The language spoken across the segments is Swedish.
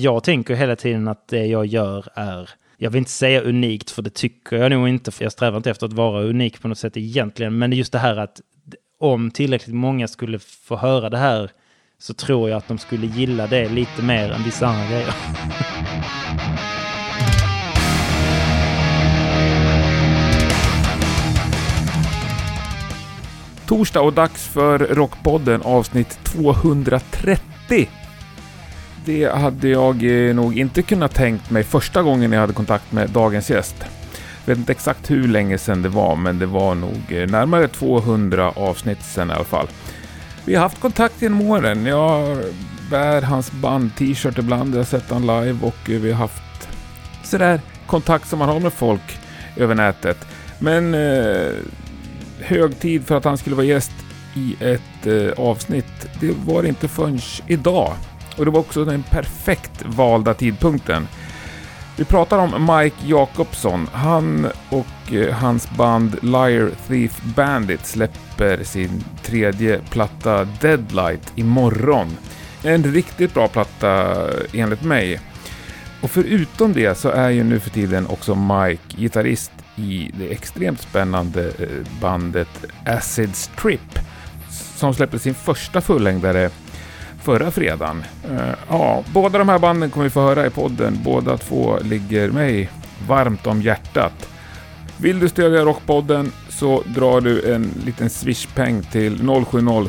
Jag tänker hela tiden att det jag gör är, jag vill inte säga unikt för det tycker jag nog inte, för jag strävar inte efter att vara unik på något sätt egentligen, men just det här att om tillräckligt många skulle få höra det här så tror jag att de skulle gilla det lite mer än vissa andra grejer. Torsdag och dags för Rockpodden avsnitt 230. Det hade jag eh, nog inte kunnat tänkt mig första gången jag hade kontakt med dagens gäst. Jag vet inte exakt hur länge sedan det var, men det var nog eh, närmare 200 avsnitt sedan i alla fall. Vi har haft kontakt genom åren. Jag bär hans band-t-shirt ibland, jag har sett han live och eh, vi har haft sådär kontakt som man har med folk över nätet. Men eh, hög tid för att han skulle vara gäst i ett eh, avsnitt. Det var det inte förrän idag. Och det var också den perfekt valda tidpunkten. Vi pratar om Mike Jacobson. Han och eh, hans band Liar Thief Bandit släpper sin tredje platta Deadlight imorgon. En riktigt bra platta eh, enligt mig. Och förutom det så är ju nu för tiden också Mike gitarrist i det extremt spännande eh, bandet Acid Strip som släppte sin första fullängdare förra fredagen. Uh, ja, båda de här banden kommer vi få höra i podden. Båda två ligger mig varmt om hjärtat. Vill du stödja Rockpodden så drar du en liten swishpeng till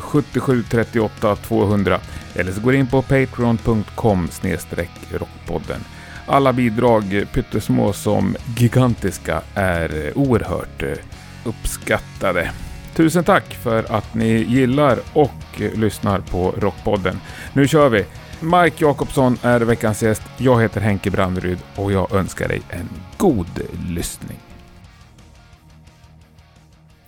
070 77 38 200 eller så går du in på patreon.com rockpodden. Alla bidrag, pyttesmå som gigantiska, är oerhört eh, uppskattade. Tusen tack för att ni gillar och lyssnar på Rockpodden. Nu kör vi! Mike Jakobsson är veckans gäst. Jag heter Henke Branderyd och jag önskar dig en god lyssning.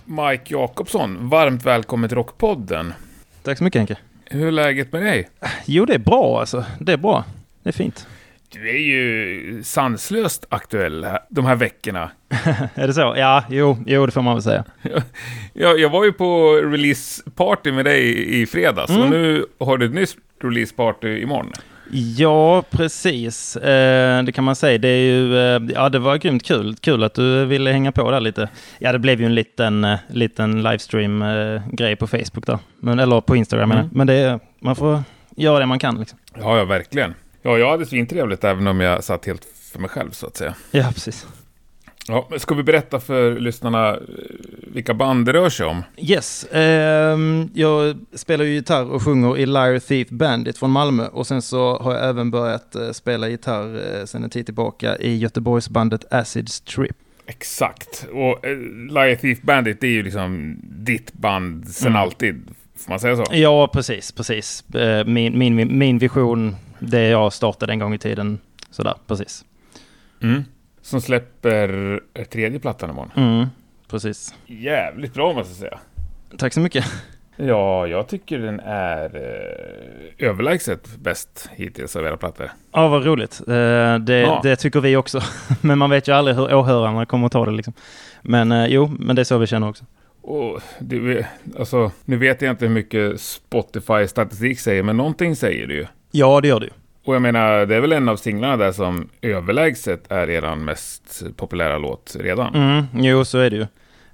Mike Jakobsson, varmt välkommen till Rockpodden. Tack så mycket Henke. Hur är läget med dig? Jo, det är bra alltså. Det är bra. Det är fint. Du är ju sanslöst aktuell de här veckorna. är det så? Ja, jo, jo, det får man väl säga. jag, jag var ju på releaseparty med dig i fredags mm. och nu har du ett nytt releaseparty imorgon. Ja, precis. Eh, det kan man säga. Det är ju, eh, ja det var grymt kul. Kul att du ville hänga på där lite. Ja, det blev ju en liten, eh, liten livestream-grej på Facebook då. Men, eller på Instagram mm. Men det, man får göra det man kan liksom. Ja, ja, verkligen. Ja, jag hade svintrevligt även om jag satt helt för mig själv så att säga. Ja, precis. Ja, ska vi berätta för lyssnarna eh, vilka band det rör sig om? Yes, eh, jag spelar ju gitarr och sjunger i Liar Thief Bandit från Malmö och sen så har jag även börjat eh, spela gitarr eh, sen en tid tillbaka i Göteborgsbandet Acid Strip. Exakt, och eh, Liar Thief Bandit det är ju liksom ditt band sen mm. alltid, får man säga så? Ja, precis, precis. Min, min, min vision det jag startade en gång i tiden. Sådär, precis. Mm. Som släpper tredje plattan imorgon. Mm, precis. Jävligt bra måste jag säga. Tack så mycket. Ja, jag tycker den är eh, överlägset bäst hittills av era plattor. Ja, vad roligt. Eh, det, ja. det, tycker vi också. men man vet ju aldrig hur åhörarna kommer att ta det liksom. Men eh, jo, men det är så vi känner också. Och det, alltså, nu vet jag inte hur mycket Spotify-statistik säger, men någonting säger det ju. Ja, det gör det ju. Och jag menar, det är väl en av singlarna där som överlägset är er mest populära låt redan? Mm, jo, så är det ju.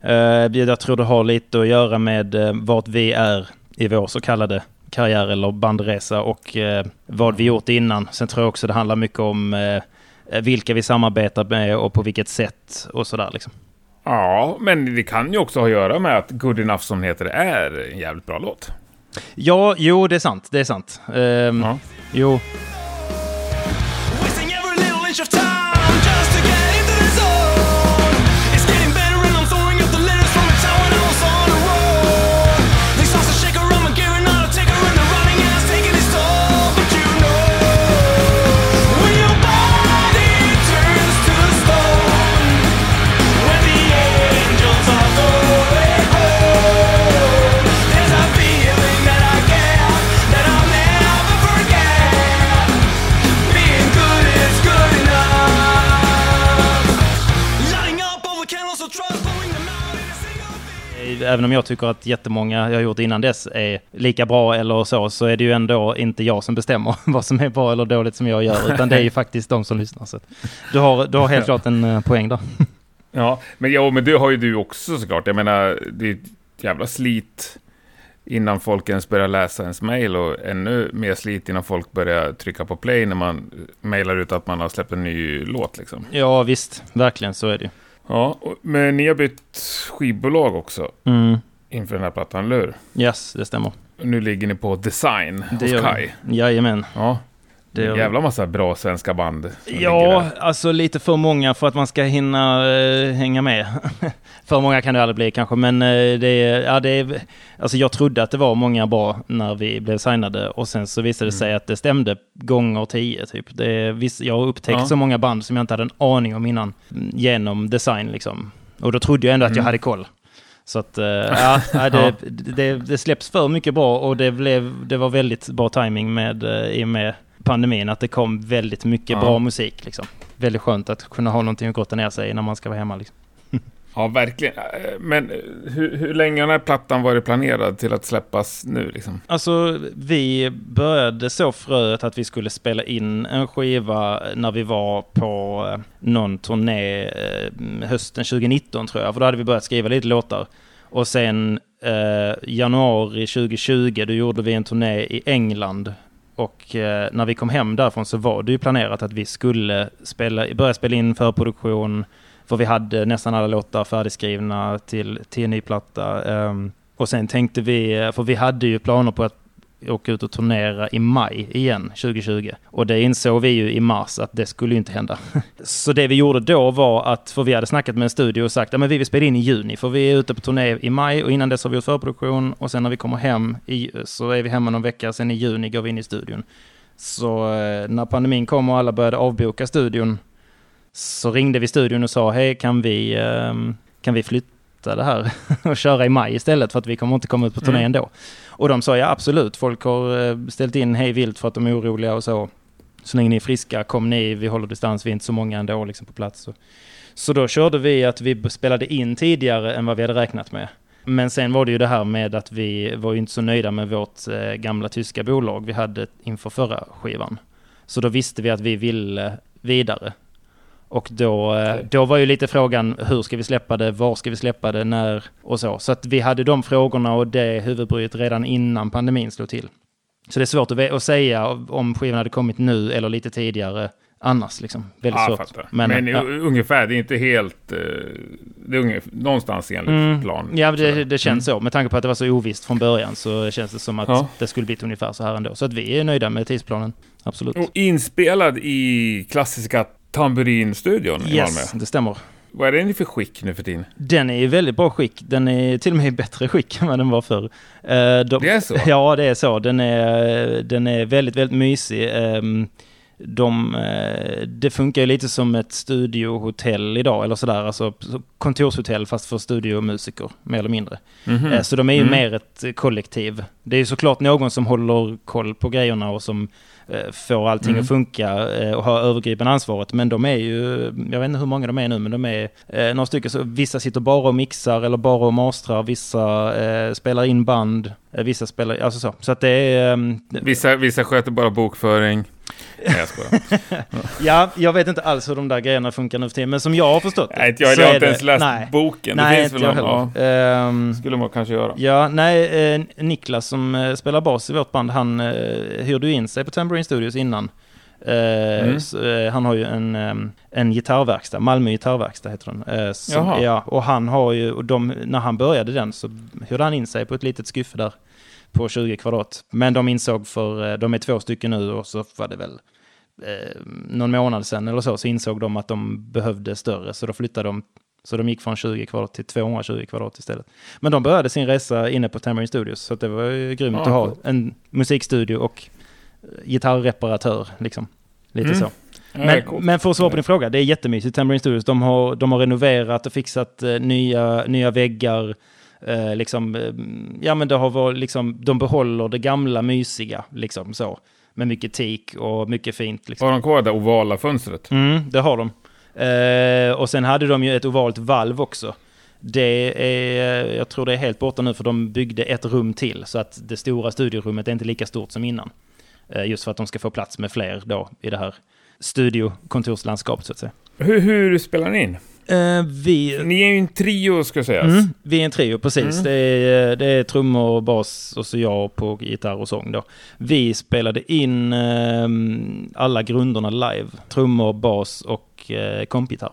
Uh, jag tror det har lite att göra med uh, vart vi är i vår så kallade karriär eller bandresa och uh, vad vi gjort innan. Sen tror jag också det handlar mycket om uh, vilka vi samarbetar med och på vilket sätt och sådär liksom. Ja, men det kan ju också ha att göra med att Good Enough som heter är en jävligt bra låt. Ja, jo, det är sant. Det är sant. Um, ja. Jo. Även om jag tycker att jättemånga jag gjort innan dess är lika bra eller så, så är det ju ändå inte jag som bestämmer vad som är bra eller dåligt som jag gör, utan det är ju faktiskt de som lyssnar. Så du, har, du har helt klart en uh, poäng där. Ja, men, ja, men det har ju du också såklart. Jag menar, det är ett jävla slit innan folk ens börjar läsa ens mail och ännu mer slit innan folk börjar trycka på play när man mailar ut att man har släppt en ny låt liksom. Ja, visst. Verkligen, så är det ju. Ja, men ni har bytt skivbolag också Mm. inför den här plattan, eller hur? Yes, det stämmer. Nu ligger ni på Design Det hos vi. Jajamän. Ja, Det en gör vi. jävla massa bra svenska band. Ja, alltså lite för många för att man ska hinna eh, hänga med. för många kan det aldrig bli kanske, men eh, det är, ja, det är, alltså jag trodde att det var många bra när vi blev signade och sen så visade det sig att det stämde gånger tio typ. Det är, viss, jag har upptäckt Ja. så många band som jag inte hade en aning om innan mm, genom design liksom. Och då trodde jag ändå att jag Mm. hade koll. Så att, ja, ja, det, det, det släpps för mycket bra och det, blev, det var väldigt bra timing med, eh, i och med pandemin, att det kom väldigt mycket Ja. bra musik. Liksom. Väldigt skönt att kunna ha någonting att grotta ner sig när man ska vara hemma. Liksom. Ja, verkligen. Men hur, hur länge har den här plattan varit planerad till att släppas nu liksom? Alltså, vi började så fröet att vi skulle spela in en skiva när vi var på eh, någon turné eh, hösten 2019 tror jag, för då hade vi börjat skriva lite låtar. Och sen eh, januari 2020, då gjorde vi en turné i England. Och eh, när vi kom hem därifrån så var det ju planerat att vi skulle spela, börja spela in förproduktion, för vi hade nästan alla låtar färdigskrivna till, till en ny platta. Um, och sen tänkte vi, eh, för vi hade ju planer på att åka ut och turnera i maj igen 2020. Och det insåg vi ju i mars att det skulle ju inte hända. Så det vi gjorde då var att, för vi hade snackat med en studio och sagt att vi vill spela in i juni, för vi är ute på turné i maj och innan dess har vi gjort förproduktion och sen när vi kommer hem i, så är vi hemma någon vecka, sen i juni går vi in i studion. Så eh, när pandemin kom och alla började avboka studion så ringde vi studion och sa hej kan vi, ehm, kan vi flytta det här och köra i maj istället för att vi kommer inte komma ut på turné Mm. ändå. Och de sa ja absolut, folk har eh, ställt in hej vilt för att de är oroliga och så. Så länge ni är friska, kom ni, vi håller distans, vi är inte så många ändå liksom på plats. Så, så då körde vi att vi spelade in tidigare än vad vi hade räknat med. Men sen var det ju det här med att vi var ju inte så nöjda med vårt eh, gamla tyska bolag vi hade inför förra skivan. Så då visste vi att vi ville vidare. Och då, eh, då var ju lite frågan hur ska vi släppa det, var ska vi släppa det, när och så. Så att vi hade de frågorna och det huvudbryet redan innan pandemin slog till. Så det är svårt att, att säga om skivan hade kommit nu eller lite tidigare annars. Liksom. Väldigt Ja, svårt. Men, Men, ja. u- ungefär, det är inte helt... eh, Det är ungefär, någonstans enligt Mm. plan. Ja, det, det känns så. Med tanke på att det var så ovisst från början så känns det som att Ja. det skulle bli ungefär så här ändå. Så att vi är nöjda med tidsplanen. Absolut. Och inspelad i klassiska tamburinstudion i yes, Malmö. det stämmer. Vad är den i för skick nu för tiden? Den är i väldigt bra skick. Den är till och med i bättre skick än vad den var förr. Eh, de, Det är så? Ja, det är så. Den är, den är väldigt, väldigt mysig. De, eh, det funkar ju lite som ett studiohotell idag, eller sådär. Alltså så kontorshotell fast för studiomusiker, mer eller mindre. Mhm. Eh, Så de är ju Mm. mer ett kollektiv. Det är ju såklart någon som håller koll på grejerna och som eh, får allting Mm. att funka och har övergripande ansvaret. Men de är ju, jag vet inte hur många de är nu, men de är några stycken. Så vissa sitter bara och mixar eller bara och mastrar, vissa spelar in band, vissa spelar, alltså så. Så att det är... ehm, Vissa, vissa sköter bara bokföring. Nej, jag skojar. ja, jag vet inte alls hur de där grejerna funkar nu för tiden, men som jag har förstått det, Nej, inte jag, jag har inte det- ens läst nej, boken. Det Nej, finns inte väl någon, ja, Ehm, skulle man kanske göra. Ja, nej, eh, Niklas som eh, spelar bas i vårt band, han eh, hyrde in sig på Tambourine Studios innan. Eh, Mm. så, eh, han har ju en, eh, en gitarrverkstad, Malmö gitarrverkstad heter den. Eh, som, ja, och han har ju, och de, när han började den så hyrde han in sig på ett litet skyffe där på 20 kvadrat. Men de insåg för, eh, de är två stycken nu och så var det väl eh, någon månad sedan eller så, så insåg de att de behövde större, så då flyttade de så de gick från 20 kvadrat till 220 kvadrat istället. Men de började sin resa inne på Tamarind Studios, så det var ju grymt Ja, att ha en musikstudio och eh, gitarrreparatör, liksom. Lite Mm. så. Ja, Men, coolt. men för att svara på din fråga, det är jättemysigt. Tamarind Studios, de har, de har renoverat och fixat eh, nya, nya väggar. Eh, liksom, eh, ja men det har varit liksom, de behåller det gamla mysiga, liksom så. Med mycket teak och mycket fint. Liksom. Har de kvar det ovala fönstret? Mm, det har de. Eh, och sen hade de ju ett ovalt valv också. Det är, jag tror det är helt borta nu för de byggde ett rum till så att det stora studiorummet är inte lika stort som innan. Eh, just för att de ska få plats med fler då i det här studiokontorslandskapet så att säga. Hur, hur spelar ni in? Uh, vi... Ni är ju en trio ska sägas. Mm, vi är en trio, precis. Mm. Det, är, det är trummor bas och så jag på gitarr och sång då. Vi spelade in uh, alla grunderna live. Trummor, bas och uh, kompgitarr.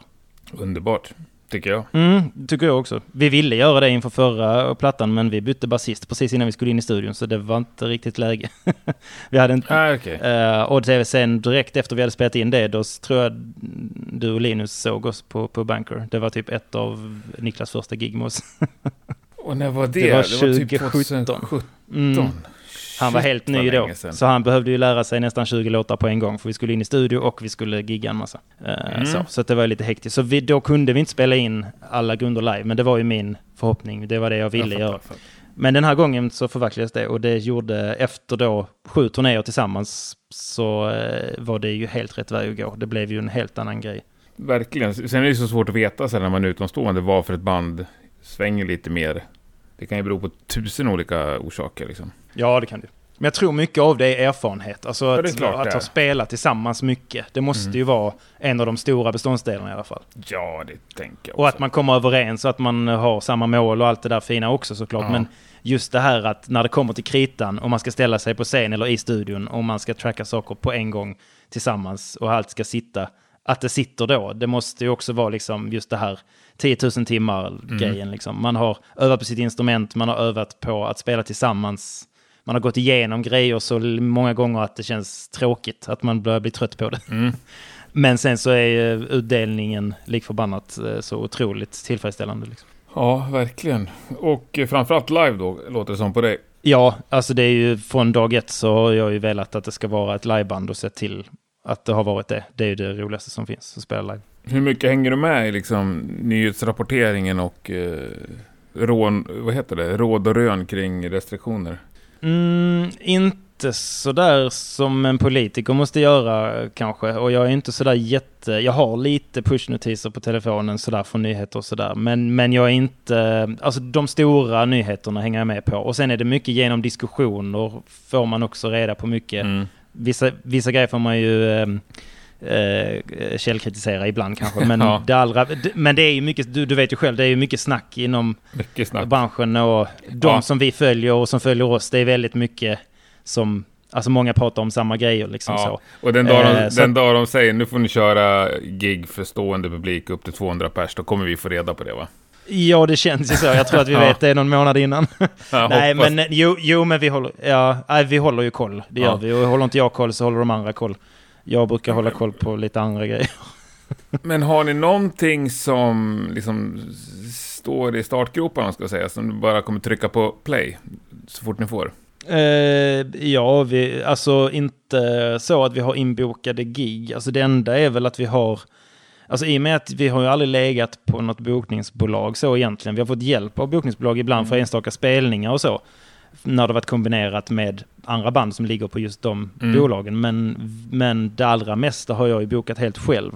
Underbart, tycker jag. Mm, tycker jag också. Vi ville göra det inför förra plattan, men vi bytte basist precis innan vi skulle in i studion, så det var inte riktigt läge. vi hade inte... Ah, okay. Uh, och sen direkt efter vi hade spelat in det, då tror jag du och Linus såg oss på, på Banker. Det var typ ett av Niklas första gig med oss. och när var det? Det var det var typ 2017. 2017. Mm. Han var helt ny då, så han behövde ju lära sig nästan 20 låtar på en gång, för vi skulle in i studio och vi skulle gigga en massa. Uh, Mm. så, så det var lite hektiskt. Så vi, då kunde vi inte spela in alla grunder live, men det var ju min förhoppning. Det var det jag ville Jag göra. fattar. Men den här gången så förverkligades det och det gjorde efter då sju turnéer tillsammans så eh, var det ju helt rätt väg att gå. Det blev ju en helt annan grej. Verkligen. Sen är det så svårt att veta sen när man är utomstående vad för ett band svänger lite mer. Det kan ju bero på tusen olika orsaker liksom. Ja, det kan du. Men jag tror mycket av det är erfarenhet. Alltså Ja, det att, det att ha spelat tillsammans mycket. Det måste Mm. ju vara en av de stora beståndsdelarna i alla fall. Ja, det tänker jag Och att också. man kommer överens och att man har samma mål och allt det där fina också såklart. Ja. Men just det här att när det kommer till kritan och man ska ställa sig på scen eller i studion och man ska tracka saker på en gång tillsammans och allt ska sitta. Att det sitter då, det måste ju också vara liksom just det här 10 000 timmar grejen liksom. Man har övat på sitt instrument, man har övat på att spela tillsammans. Man har gått igenom grejer så många gånger att det känns tråkigt, att man börjar bli trött på det. Mm. Men sen så är eh, utdelningen lik förbannat eh, så otroligt tillfredsställande. Liksom. Ja, verkligen. Och eh, framförallt live då, låter det som på dig. Ja, alltså det är ju från dag ett så har jag ju velat att det ska vara ett liveband och sett till att det har varit det. Det är ju det roligaste som finns, att spela live. Hur mycket hänger du med i liksom nyhetsrapporteringen och eh, rån, vad heter det, råd och rön kring restriktioner? Mm, inte sådär som en politiker måste göra kanske. Och jag är inte sådär jätte... Jag har lite pushnotiser på telefonen sådär från nyheter och sådär. Men, men jag är inte... Alltså de stora nyheterna hänger jag med på. Och sen är det mycket genom diskussioner får man också reda på mycket. Mm. Vissa, vissa grejer får man ju eh, eh, källkritisera ibland kanske. Men, Ja. det allra, men det är ju mycket, du, du vet ju själv, det är ju mycket snack inom Mycket snack. branschen och de Ja. som vi följer och som följer oss, det är väldigt mycket som, alltså många pratar om samma grejer liksom Ja. så. Och den dag, de, Eh, den dag de säger nu får ni köra gig för stående publik upp till 200 pers, då kommer vi få reda på det va? Ja, det känns ju så. Jag tror att vi Ja. vet det någon månad innan. Nej, hoppas- men jo, jo, men vi håller, ja, vi håller ju koll. Det gör Ja. vi. Och håller inte jag koll så håller de andra koll. Jag brukar hålla koll på lite andra grejer. Men har ni någonting som liksom står i startgroparna, ska jag säga, som du bara kommer trycka på play så fort ni får? Eh, ja, vi, alltså inte så att vi har inbokade gig. Alltså det enda är väl att vi har, alltså i och med att vi har ju aldrig legat på något bokningsbolag så egentligen. Vi har fått hjälp av bokningsbolag ibland för enstaka spelningar och så. När det varit kombinerat med andra band som ligger på just de Mm. bolagen. Men, men det allra mesta har jag ju bokat helt själv.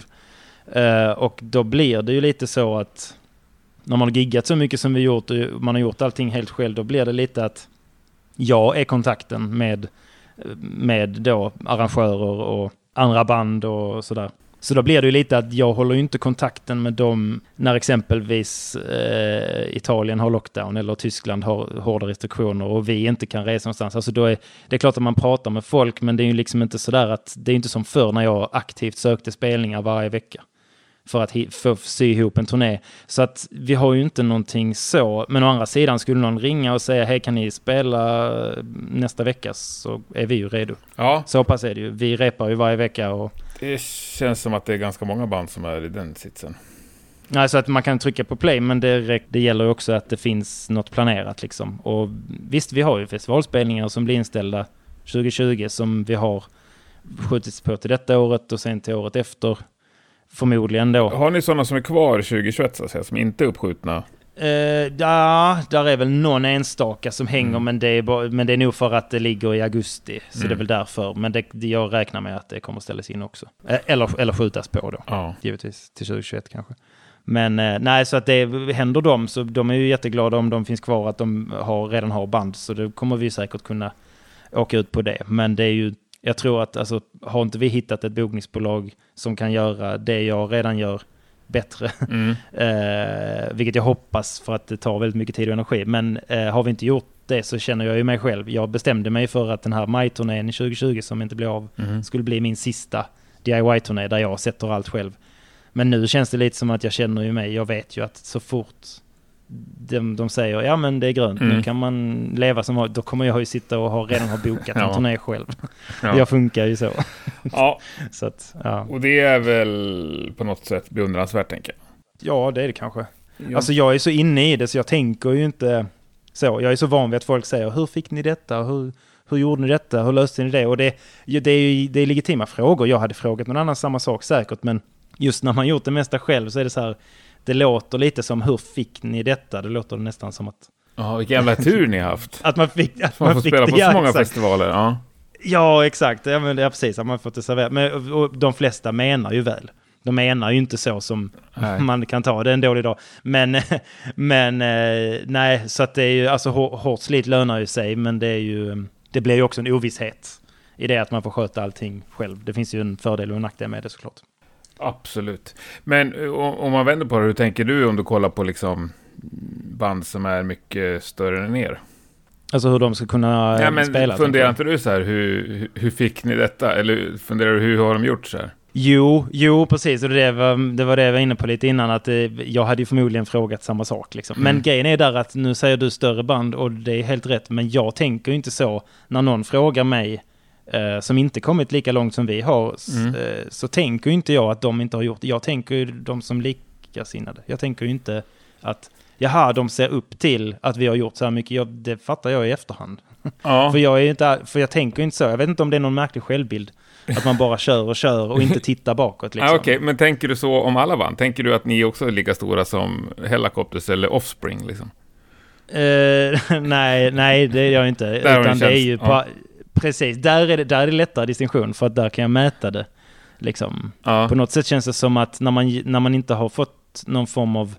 Eh, och då blir det ju lite så att när man har giggat så mycket som vi gjort och man har gjort allting helt själv, då blir det lite att jag är kontakten med, med då arrangörer och andra band och sådär. Så då blir det ju lite att jag håller ju inte kontakten med dem när exempelvis eh, Italien har lockdown eller Tyskland har hårda restriktioner och vi inte kan resa någonstans. Alltså då är det är klart att man pratar med folk men det är ju liksom inte sådär att det är inte som förr när jag aktivt sökte spelningar varje vecka för att få sy ihop en turné. Så att vi har ju inte någonting så. Men å andra sidan skulle någon ringa och säga hej kan ni spela nästa vecka så är vi ju redo. Ja, Så pass är det ju. Vi repar ju varje vecka och det känns som att det är ganska många band som är i den sitsen. Nej, så att man kan trycka på play, men det, det gäller också att det finns något planerat liksom. Och visst, vi har ju festivalspelningar som blir inställda 2020 som vi har skjutits på till detta året och sen till året efter. Förmodligen då. Har ni sådana som är kvar 2021, så att säga, som inte är uppskjutna? Eh, ja, där är väl någon enstaka som hänger, Mm. men, det är bara, men det är nog för att det ligger i augusti. Så Mm. det är väl därför. Men det, jag räknar med att det kommer ställas in också. Eh, eller, eller skjutas på då, Ja. givetvis. Till 2021 kanske. Men eh, nej, så att det händer dem så de är ju jätteglada om de finns kvar att de har, redan har band. Så det kommer vi säkert kunna åka ut på det. Men det är ju, jag tror att alltså, har inte vi hittat ett bokningsbolag som kan göra det jag redan gör bättre, mm. eh, vilket jag hoppas för att det tar väldigt mycket tid och energi. Men eh, har vi inte gjort det så känner jag ju mig själv. Jag bestämde mig för att den här majturnén 2020 som inte blev av mm. skulle bli min sista DIY-turné där jag sätter allt själv. Men nu känns det lite som att jag känner ju mig. Jag vet ju att så fort de, de säger ja men det är grönt, mm. nu kan man leva som då kommer jag ju sitta och ha, redan ha bokat en turné själv. Ja. Jag funkar ju så. Ja. så att, ja, och det är väl på något sätt beundransvärt tänker jag. Ja, det är det kanske. Ja. Alltså jag är så inne i det så jag tänker ju inte så. Jag är så van vid att folk säger hur fick ni detta? Hur, hur gjorde ni detta? Hur löste ni det? Och det, det är ju det är legitima frågor. Jag hade frågat någon annan samma sak säkert, men just när man gjort det mesta själv så är det så här, det låter lite som hur fick ni detta? Det låter nästan som att... Ja, vilken jävla tur ni har haft. att man fick... Att man, man får fick spela det, på så många exakt. festivaler. Ja. ja, exakt. Ja, men, ja, precis. Att man fått det serverat. Men och de flesta menar ju väl. De menar ju inte så som nej. man kan ta det en dålig dag. Men, men eh, nej, så att det är ju, alltså hårt slit lönar ju sig, men det är ju, det blir ju också en ovisshet i det att man får sköta allting själv. Det finns ju en fördel och en nackdel med det såklart. Absolut. Men eh, om man vänder på det, hur tänker du om du kollar på liksom band som är mycket större än er? Alltså hur de ska kunna ja, men spela? Funderar inte du så här, hur, hur fick ni detta? Eller funderar du, hur har de gjort så här? Jo, jo precis. Och det var, det var det jag var inne på lite innan, att eh, jag hade ju förmodligen frågat samma sak. Liksom. Men mm. grejen är där att nu säger du större band och det är helt rätt, men jag tänker inte så när någon frågar mig eh, som inte kommit lika långt som vi har, mm. eh, så tänker inte jag att de inte har gjort det. Jag tänker ju de som likasinnade. Jag tänker ju inte att jaha, de ser upp till att vi har gjort så här mycket. Jag, det fattar jag i efterhand. Ja. för, jag är inte, för jag tänker inte så. Jag vet inte om det är någon märklig självbild. Att man bara kör och kör och inte tittar bakåt. Liksom. Ah, Okej, okay. men tänker du så om alla band? Tänker du att ni också är lika stora som Hellacopters eller Offspring? Liksom? Uh, nej, nej, det är jag inte. Där Utan det är ju ja. Precis, där är, det, där är det lättare distinktion för att där kan jag mäta det. Liksom. Ja. På något sätt känns det som att när man, när man inte har fått någon form av...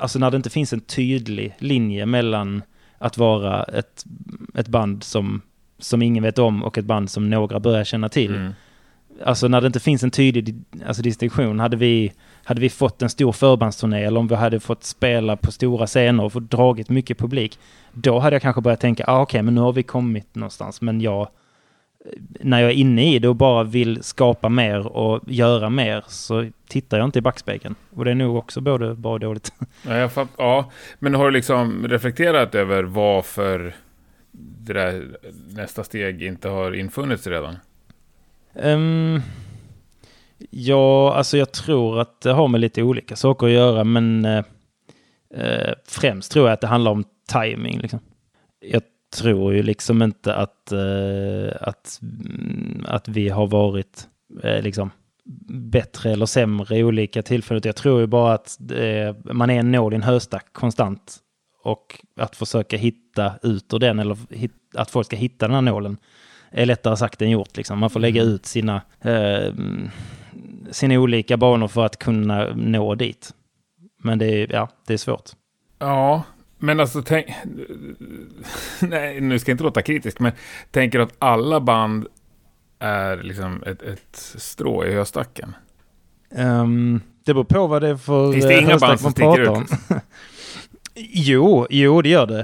Alltså när det inte finns en tydlig linje mellan att vara ett, ett band som, som ingen vet om och ett band som några börjar känna till. Mm. Alltså när det inte finns en tydlig alltså, distinktion, hade vi, hade vi fått en stor förbandsturné eller om vi hade fått spela på stora scener och fått dragit mycket publik, då hade jag kanske börjat tänka, ah, okej, okay, men nu har vi kommit någonstans. Men jag, när jag är inne i det och bara vill skapa mer och göra mer så tittar jag inte i backspegeln. Och det är nog också både bra och dåligt. Ja, fatt, ja, men har du liksom reflekterat över varför det där nästa steg inte har infunnits redan? Um, ja, alltså jag tror att det har med lite olika saker att göra, men uh, uh, främst tror jag att det handlar om timing. Liksom. Jag tror ju liksom inte att, uh, att, mm, att vi har varit liksom bättre eller sämre i olika tillfällen. Jag tror ju bara att man är en nål i en höstack konstant och att försöka hitta ut ur den eller att folk ska hitta den här nålen är lättare sagt än gjort. Liksom. Man får lägga mm. ut sina, eh, sina olika banor för att kunna nå dit. Men det är, ja, det är svårt. Ja, men alltså tänk... Nej, nu ska jag inte låta kritisk, men tänker att alla band är liksom ett, ett strå i höstacken? Um, det beror på vad det är för Finns det inga band som sticker ut? jo, jo, det gör det.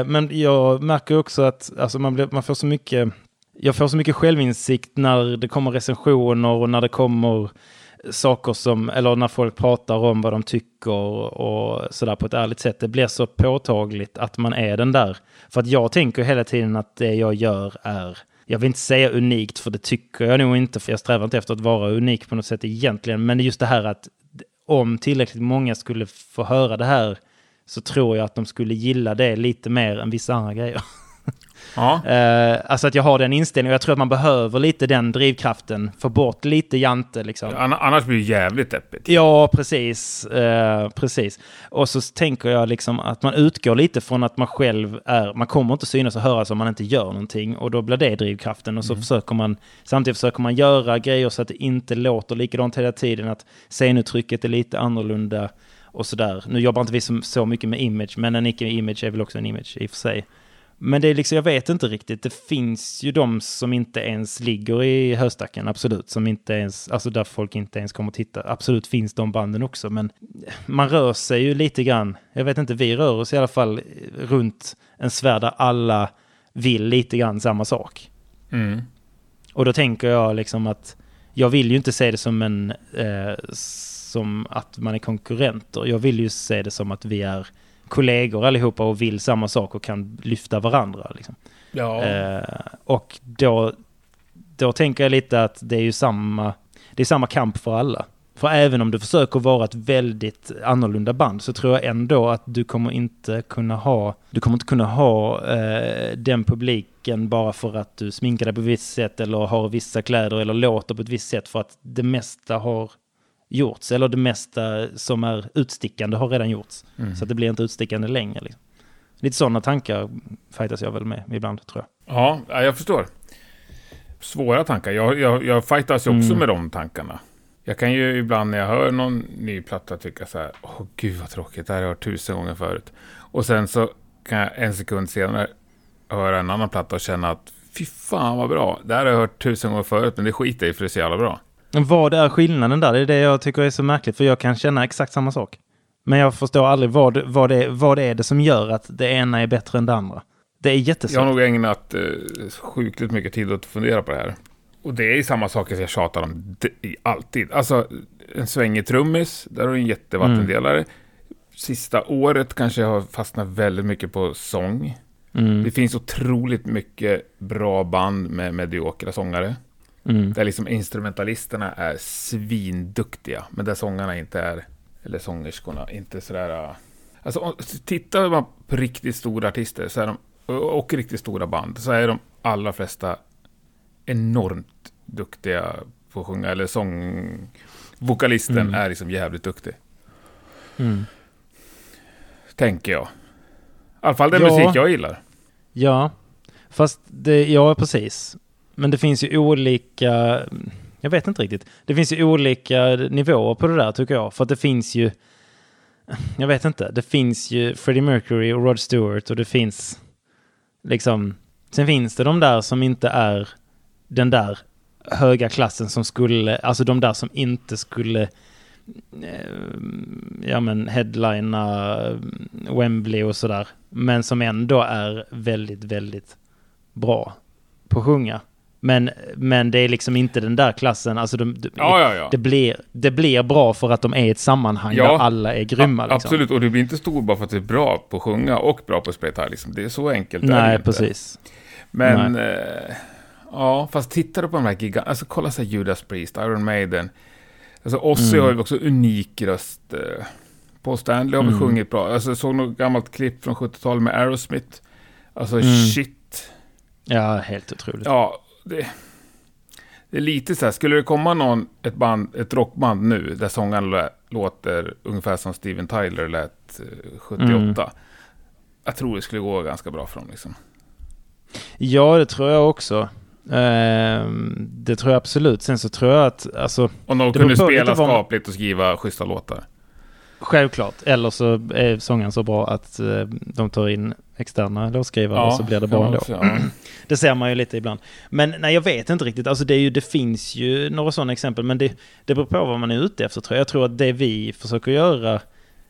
Uh, men jag märker också att alltså, man, blir, man får så mycket jag får så mycket självinsikt när det kommer recensioner och när det kommer saker som, eller när folk pratar om vad de tycker och sådär på ett ärligt sätt. Det blir så påtagligt att man är den där. För att jag tänker hela tiden att det jag gör är, jag vill inte säga unikt för det tycker jag nog inte, för jag strävar inte efter att vara unik på något sätt egentligen. Men det är just det här att om tillräckligt många skulle få höra det här så tror jag att de skulle gilla det lite mer än vissa andra grejer. Ja. Uh, alltså att jag har den inställningen. Jag tror att man behöver lite den drivkraften. Få bort lite jante liksom. Annars blir det jävligt deppigt. Ja, precis. Uh, precis. Och så tänker jag liksom att man utgår lite från att man själv är... Man kommer inte synas och höras om man inte gör någonting. Och då blir det drivkraften. Och så mm. försöker man... Samtidigt försöker man göra grejer så att det inte låter likadant hela tiden. Att scenuttrycket är lite annorlunda och sådär. Nu jobbar inte vi så, så mycket med image, men en icke-image är väl också en image i och för sig. Men det är liksom, jag vet inte riktigt. Det finns ju de som inte ens ligger i höstacken, absolut. Som inte ens, alltså där folk inte ens kommer att titta. Absolut finns de banden också, men man rör sig ju lite grann. Jag vet inte, vi rör oss i alla fall runt en sfär där alla vill lite grann samma sak. Mm. Och då tänker jag liksom att jag vill ju inte se det som en eh, som att man är konkurrenter. Jag vill ju se det som att vi är kollegor allihopa och vill samma sak och kan lyfta varandra. Liksom. Ja. Eh, och då, då tänker jag lite att det är ju samma, det är samma kamp för alla. För även om du försöker vara ett väldigt annorlunda band så tror jag ändå att du kommer inte kunna ha, du kommer inte kunna ha eh, den publiken bara för att du sminkar dig på ett visst sätt eller har vissa kläder eller låter på ett visst sätt för att det mesta har gjorts, eller det mesta som är utstickande har redan gjorts. Mm. Så det blir inte utstickande längre. Liksom. Lite sådana tankar fightas jag väl med ibland, tror jag. Ja, jag förstår. Svåra tankar. Jag, jag, jag fightas ju också mm. med de tankarna. Jag kan ju ibland när jag hör någon ny platta tycka så här, åh oh, gud vad tråkigt, det här har jag hört tusen gånger förut. Och sen så kan jag en sekund senare höra en annan platta och känna att fy fan vad bra, det här har jag hört tusen gånger förut, men det skiter i för det är så jävla bra. Vad är skillnaden där? Det är det jag tycker är så märkligt, för jag kan känna exakt samma sak. Men jag förstår aldrig vad, vad, det, vad det är det som gör att det ena är bättre än det andra. Det är jättesvårt. Jag har nog ägnat eh, sjukligt mycket tid att fundera på det här. Och det är samma saker som jag tjatar om alltid. Alltså, en svängig trummis, där har du en jättevattendelare. Mm. Sista året kanske jag har fastnat väldigt mycket på sång. Mm. Det finns otroligt mycket bra band med mediokra sångare. Mm. Där liksom instrumentalisterna är svinduktiga, men där sångarna inte är, eller sångerskorna, inte sådär... Äh, alltså, tittar man på riktigt stora artister så är de, och riktigt stora band, så är de allra flesta enormt duktiga på att sjunga, eller sång... Vokalisten mm. är liksom jävligt duktig. Mm. Tänker jag. I alla fall den ja. musik jag gillar. Ja, fast det, ja precis. Men det finns ju olika, jag vet inte riktigt. Det finns ju olika nivåer på det där tycker jag. För att det finns ju, jag vet inte, det finns ju Freddie Mercury och Rod Stewart och det finns liksom, sen finns det de där som inte är den där höga klassen som skulle, alltså de där som inte skulle eh, ja men headlina eh, Wembley och sådär. Men som ändå är väldigt, väldigt bra på att sjunga. Men, men det är liksom inte den där klassen, alltså de, de, ja, ja, ja. Det, blir, det blir bra för att de är i ett sammanhang där alla är grymma. Liksom. Absolut, och det blir inte stor bara för att det är bra på att sjunga och bra på att spela gitarr. Liksom. Det är så enkelt. Nej, precis. Men, eh, ja, fast tittar du på de här gigantiska, alltså kolla så här Judas Priest, Iron Maiden. Alltså Ozzy mm. har ju också unik röst. Eh, Paul Stanley har vi mm. sjungit bra. Alltså jag såg något gammalt klipp från 70-talet med Aerosmith. Alltså mm. shit. Ja, helt otroligt. Ja, det, det är lite så här, skulle det komma någon, ett, band, ett rockband nu där sångaren låter ungefär som Steven Tyler lät 78. Eh, mm. Jag tror det skulle gå ganska bra för dem liksom. Ja, det tror jag också. Uh, det tror jag absolut. Sen så tror jag att, alltså... Om de kunde spela skapligt och skriva schyssta låtar. Självklart. Eller så är sången så bra att uh, de tar in externa låtskrivare ja, och så blir det bra ändå. Ja. Det ser man ju lite ibland. Men nej, jag vet inte riktigt. Alltså det, ju, det finns ju några sådana exempel, men det, det beror på vad man är ute efter tror jag. Jag tror att det vi försöker göra,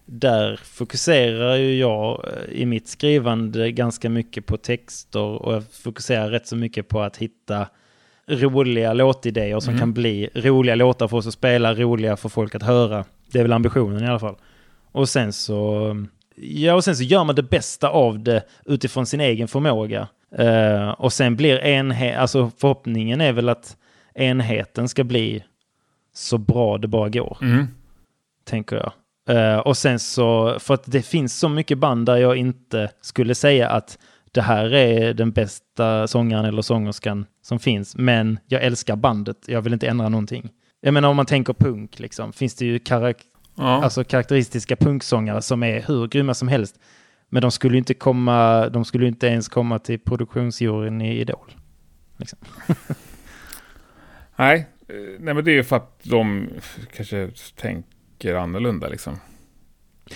där fokuserar ju jag eh, i mitt skrivande ganska mycket på texter och jag fokuserar rätt så mycket på att hitta roliga låtidéer som mm. kan bli roliga låtar för oss att spela, roliga för folk att höra. Det är väl ambitionen i alla fall. Och sen så Ja, och sen så gör man det bästa av det utifrån sin egen förmåga. Uh, och sen blir enhet, alltså förhoppningen är väl att enheten ska bli så bra det bara går. Mm. Tänker jag. Uh, och sen så, för att det finns så mycket band där jag inte skulle säga att det här är den bästa sångaren eller sångerskan som finns, men jag älskar bandet, jag vill inte ändra någonting. Jag menar om man tänker punk, liksom, finns det ju karak Ja. alltså, karaktäristiska punksångare som är hur grymma som helst. Men de skulle inte komma, de skulle inte ens komma till produktionsjuryn i Idol. Liksom. Nej, nej, men det är ju för att de kanske tänker annorlunda liksom.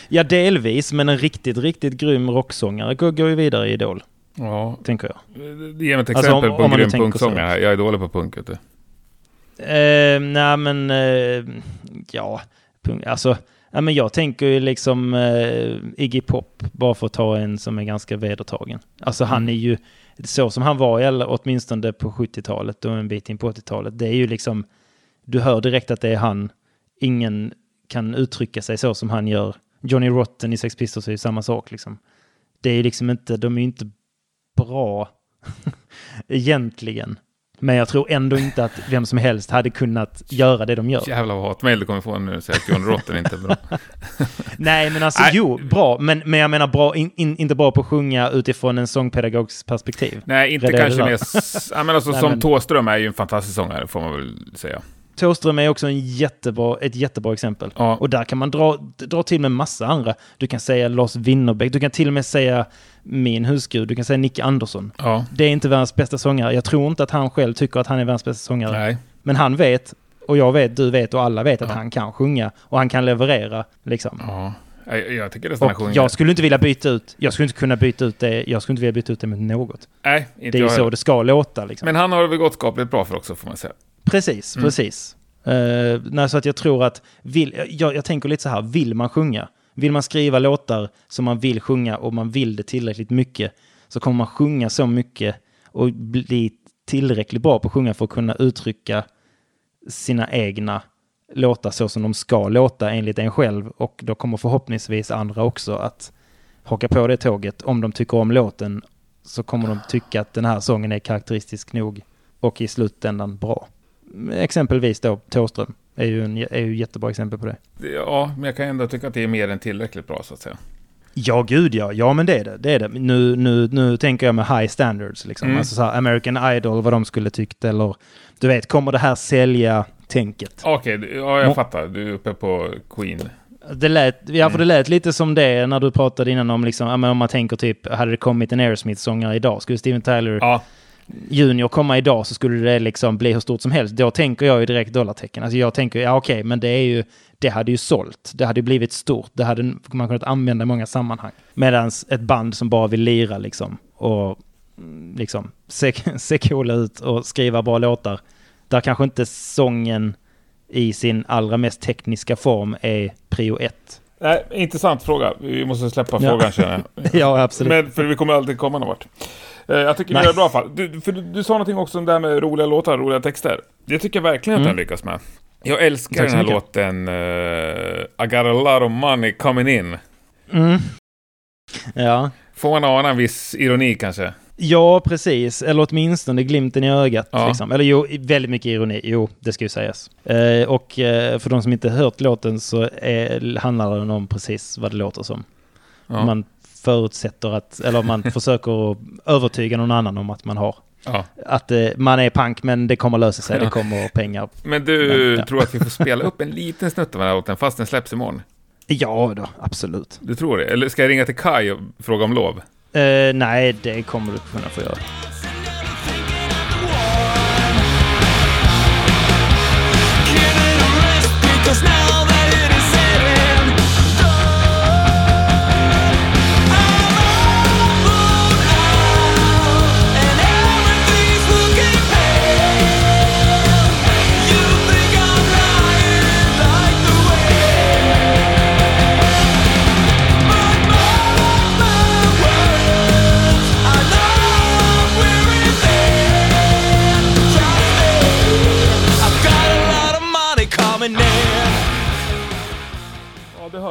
Ja, delvis, men en riktigt, riktigt grym rocksångare går, går ju vidare i Idol, Ja, tänker jag. ge mig ett Alltså, exempel om- på en grym punksångare. Jag är dålig på punk, vet du. Eh, nej, men eh, ja, alltså, ja, men jag tänker ju liksom eh, Iggy Pop, bara för att ta en som är ganska vedertagen. Alltså han Mm. är ju, så som han var, eller åtminstone på 70-talet och en bit in på 80-talet, det är ju liksom, du hör direkt att det är han. Ingen kan uttrycka sig så som han gör. Johnny Rotten i Sex Pistols är ju samma sak liksom. Det är ju liksom inte, de är ju inte bra egentligen. Men jag tror ändå inte att vem som helst hade kunnat göra det de gör. Jävlar vad hatmejl du kommer få nu säger att John Rotten inte är bra. Nej, men alltså Nej. jo, bra. Men, men jag menar bra, in, in, inte bra på att sjunga utifrån en sångpedagogs perspektiv. Nej, inte det kanske mer... Ja, men alltså, Nej, som men- Thåström är ju en fantastisk sångare, får man väl säga. Thåström är också en jättebra, ett jättebra exempel. Ja. Och där kan man dra, dra till med massa andra. Du kan säga Lars Winnerbäck, du kan till och med säga min husgud, du kan säga Nick Andersson. Ja, Det är inte världens bästa sångare. Jag tror inte att han själv tycker att han är världens bästa sångare. nej. Men han vet, och jag vet, du vet och alla vet att Ja. han kan sjunga. Och han kan leverera, liksom. Ja. Jag, jag tycker nästan han sjunger... jag skulle inte vilja byta ut, jag skulle inte kunna byta ut det, jag skulle inte vilja byta ut det mot något. Nej, inte Det är ju så det ska låta liksom. Men han har det väl gått skapligt bra för också, får man säga. Precis, Mm. precis. Uh, nej, så att jag tror att, vill, jag, jag tänker lite så här, vill man sjunga, vill man skriva låtar som man vill sjunga och man vill det tillräckligt mycket, så kommer man sjunga så mycket och bli tillräckligt bra på att sjunga för att kunna uttrycka sina egna låtar så som de ska låta enligt en själv. Och då kommer förhoppningsvis andra också att haka på det tåget. Om de tycker om låten så kommer de tycka att den här sången är karaktäristisk nog och i slutändan bra. Exempelvis då Thåström är ju, en, är ju jättebra exempel på det. Ja, men jag kan ändå tycka att det är mer än tillräckligt bra, så att säga. Ja, gud ja. Ja, men det är det. det, är det. Nu, nu, nu tänker jag med high standards, liksom. Mm. Alltså så här, American Idol, vad de skulle tyckt, eller du vet, kommer det här sälja tänket? Okej, du- ja, jag Må- fattar. Du är uppe på Queen. Det lät, ja, Mm. för det lät lite som det när du pratade innan om, liksom, om man tänker typ, hade det kommit en Aerosmith-sångare idag, skulle Steven Tyler Ja, Junior komma idag så skulle det liksom bli hur stort som helst. Då tänker jag ju direkt dollartecken. Alltså jag tänker, ja okej, men det är ju, det hade ju sålt. Det hade ju blivit stort. Det hade man kunnat använda i många sammanhang. Medan ett band som bara vill lira liksom och mm, liksom se, se coola ut och skriva bra låtar. Där kanske inte sången i sin allra mest tekniska form är prio ett. Nej, intressant fråga. Vi måste släppa Ja. frågan känner jag. ja, absolut. Men för vi kommer aldrig komma någon vart. Eh, Jag tycker Nej. det bra i alla fall. Du, för du, du sa någonting också om det här med roliga låtar, roliga texter. Det tycker jag verkligen att Mm. den lyckas med. Jag älskar den här mycket. låten uh, I got a lot of money coming in. Mm. Ja. Får man ana en viss ironi kanske? Ja, precis. Eller åtminstone glimten i ögat. Ja. Liksom. Eller jo, väldigt mycket ironi. Jo, det ska ju sägas. Eh, och eh, för de som inte hört låten så är, handlar den om precis vad det låter som. Ja. Man förutsätter att, eller man försöker övertyga någon annan om att man har. ja. Att eh, man är punk men det kommer lösa sig, det kommer pengar. Men du Men, ja. tror att vi får spela upp en liten snutt av den här låten fast den släpps imorgon? Ja då, absolut. Du tror det? Eller ska jag ringa till Kai och fråga om lov? Eh, nej, det kommer du kunna få göra. Because now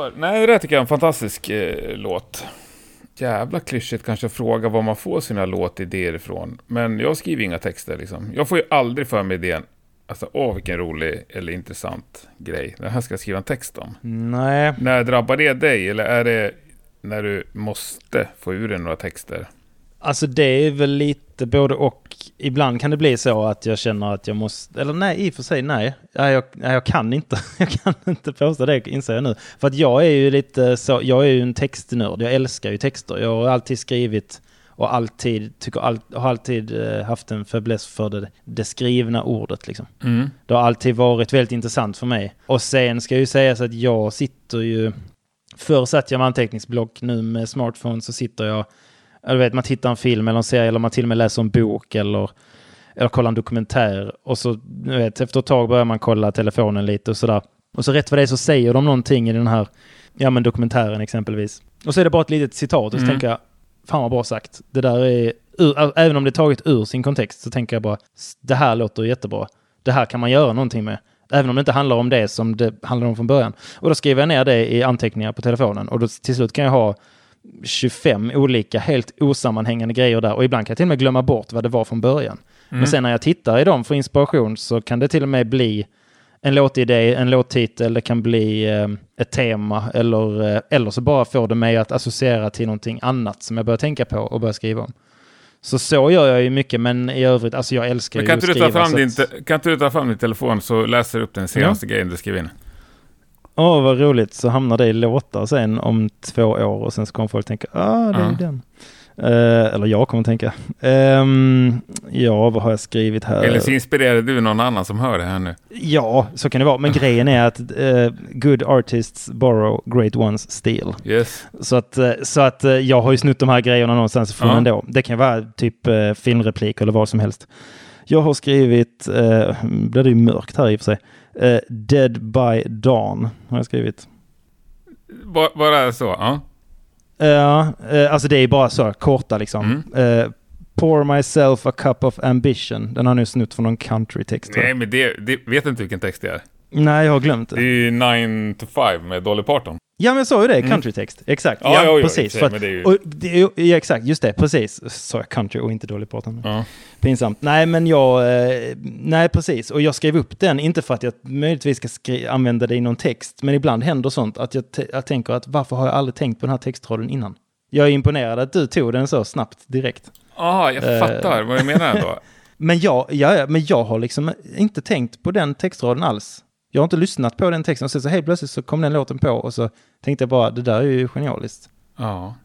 Hör. Nej, det tycker jag är en fantastisk eh, låt. Jävla klyschigt kanske att fråga var man får sina låtidéer ifrån. Men jag skriver inga texter liksom. Jag får ju aldrig för mig idén. Alltså, åh vilken rolig eller intressant grej. Det här ska jag skriva en text om. Nej, När drabbar det dig? Eller är det när du måste få ur dig några texter? Alltså det är väl lite både och. Ibland kan det bli så att jag känner att jag måste, eller nej, i och för sig nej. nej jag, nej, jag kan inte, jag kan inte påstå det inser jag nu. För att jag är ju lite så, jag är ju en textnörd, jag älskar ju texter. Jag har alltid skrivit och alltid, tycker all, har alltid eh, haft en fäbless för det, det skrivna ordet liksom. Mm. Det har alltid varit väldigt intressant för mig. Och sen ska ju sägas att jag sitter ju... Förr satt jag med anteckningsblock, nu med smartphone så sitter jag... Jag vet, man tittar en film eller en serie eller man till och med läser en bok eller, eller kollar en dokumentär. Och så, vet, efter ett tag börjar man kolla telefonen lite och sådär. Och så rätt vad det är så säger de någonting i den här, ja men dokumentären exempelvis. Och så är det bara ett litet citat och så Mm. tänker jag, fan vad bra sagt. Det där är, ur, även om det är taget ur sin kontext så tänker jag bara, det här låter jättebra. Det här kan man göra någonting med. Även om det inte handlar om det som det handlar om från början. Och då skriver jag ner det i anteckningar på telefonen och då till slut kan jag ha 25 olika helt osammanhängande grejer där och ibland kan jag till och med glömma bort vad det var från början. Mm. Men sen när jag tittar i dem för inspiration så kan det till och med bli en låtidé, en låttitel, det kan bli eh, ett tema eller, eh, eller så bara får det mig att associera till någonting annat som jag börjar tänka på och börja skriva om. Så så gör jag ju mycket, men i övrigt, alltså jag älskar Men ju kan att inte, du skriva. ta fram så din, att- kan inte du ta fram din telefon så läser du upp den senaste grejen du skrev in? Åh, vad roligt. Så hamnar det i låtar sen om två år och sen så kommer folk tänka, ah, det är Ja. den. Eh, eller jag kommer tänka. Ehm, ja, vad har jag skrivit här? Eller så inspirerar du någon annan som hör det här nu? Ja, så kan det vara. Men grejen är att eh, good artists borrow, great ones steal. Yes. Så att, eh, så att jag har ju snott de här grejerna någonstans ifrån Ja. ändå. Det kan vara typ eh, filmreplik eller vad som helst. Jag har skrivit, eh, blir det ju mörkt här i och för sig, eh, Dead by Dawn har jag skrivit. Ba- Bara så? Ja. Ja, eh, alltså det är bara så korta liksom. Mm. Eh, Pour myself a cup of ambition. Den har nu snott från någon countrytext. Nej, men det, det vet inte vilken text det är. Nej, jag har glömt Det det. är ju 9 to 5 med Dolly Parton. Ja, men jag sa ju det. Mm. Countrytext. Exakt. Ja, Ja, och precis. det är ju- och det, ja, exakt. Just det. Precis. Sa jag country och inte dålig Parton. Ja. Pinsamt. Nej, men jag... Eh, nej, precis. Och jag skrev upp den, inte för att jag möjligtvis ska skri- använda det i någon text, men ibland händer sånt att jag, te- jag tänker att varför har jag aldrig tänkt på den här textraden innan? Jag är imponerad att du tog den så snabbt direkt. Aha, jag Eh. fattar vad du menar då. Men jag, ja, ja, men jag har liksom inte tänkt på den textraden alls. Jag har inte lyssnat på den texten och sen så helt plötsligt så kom den låten på och så tänkte jag bara det där är ju genialiskt. Ja.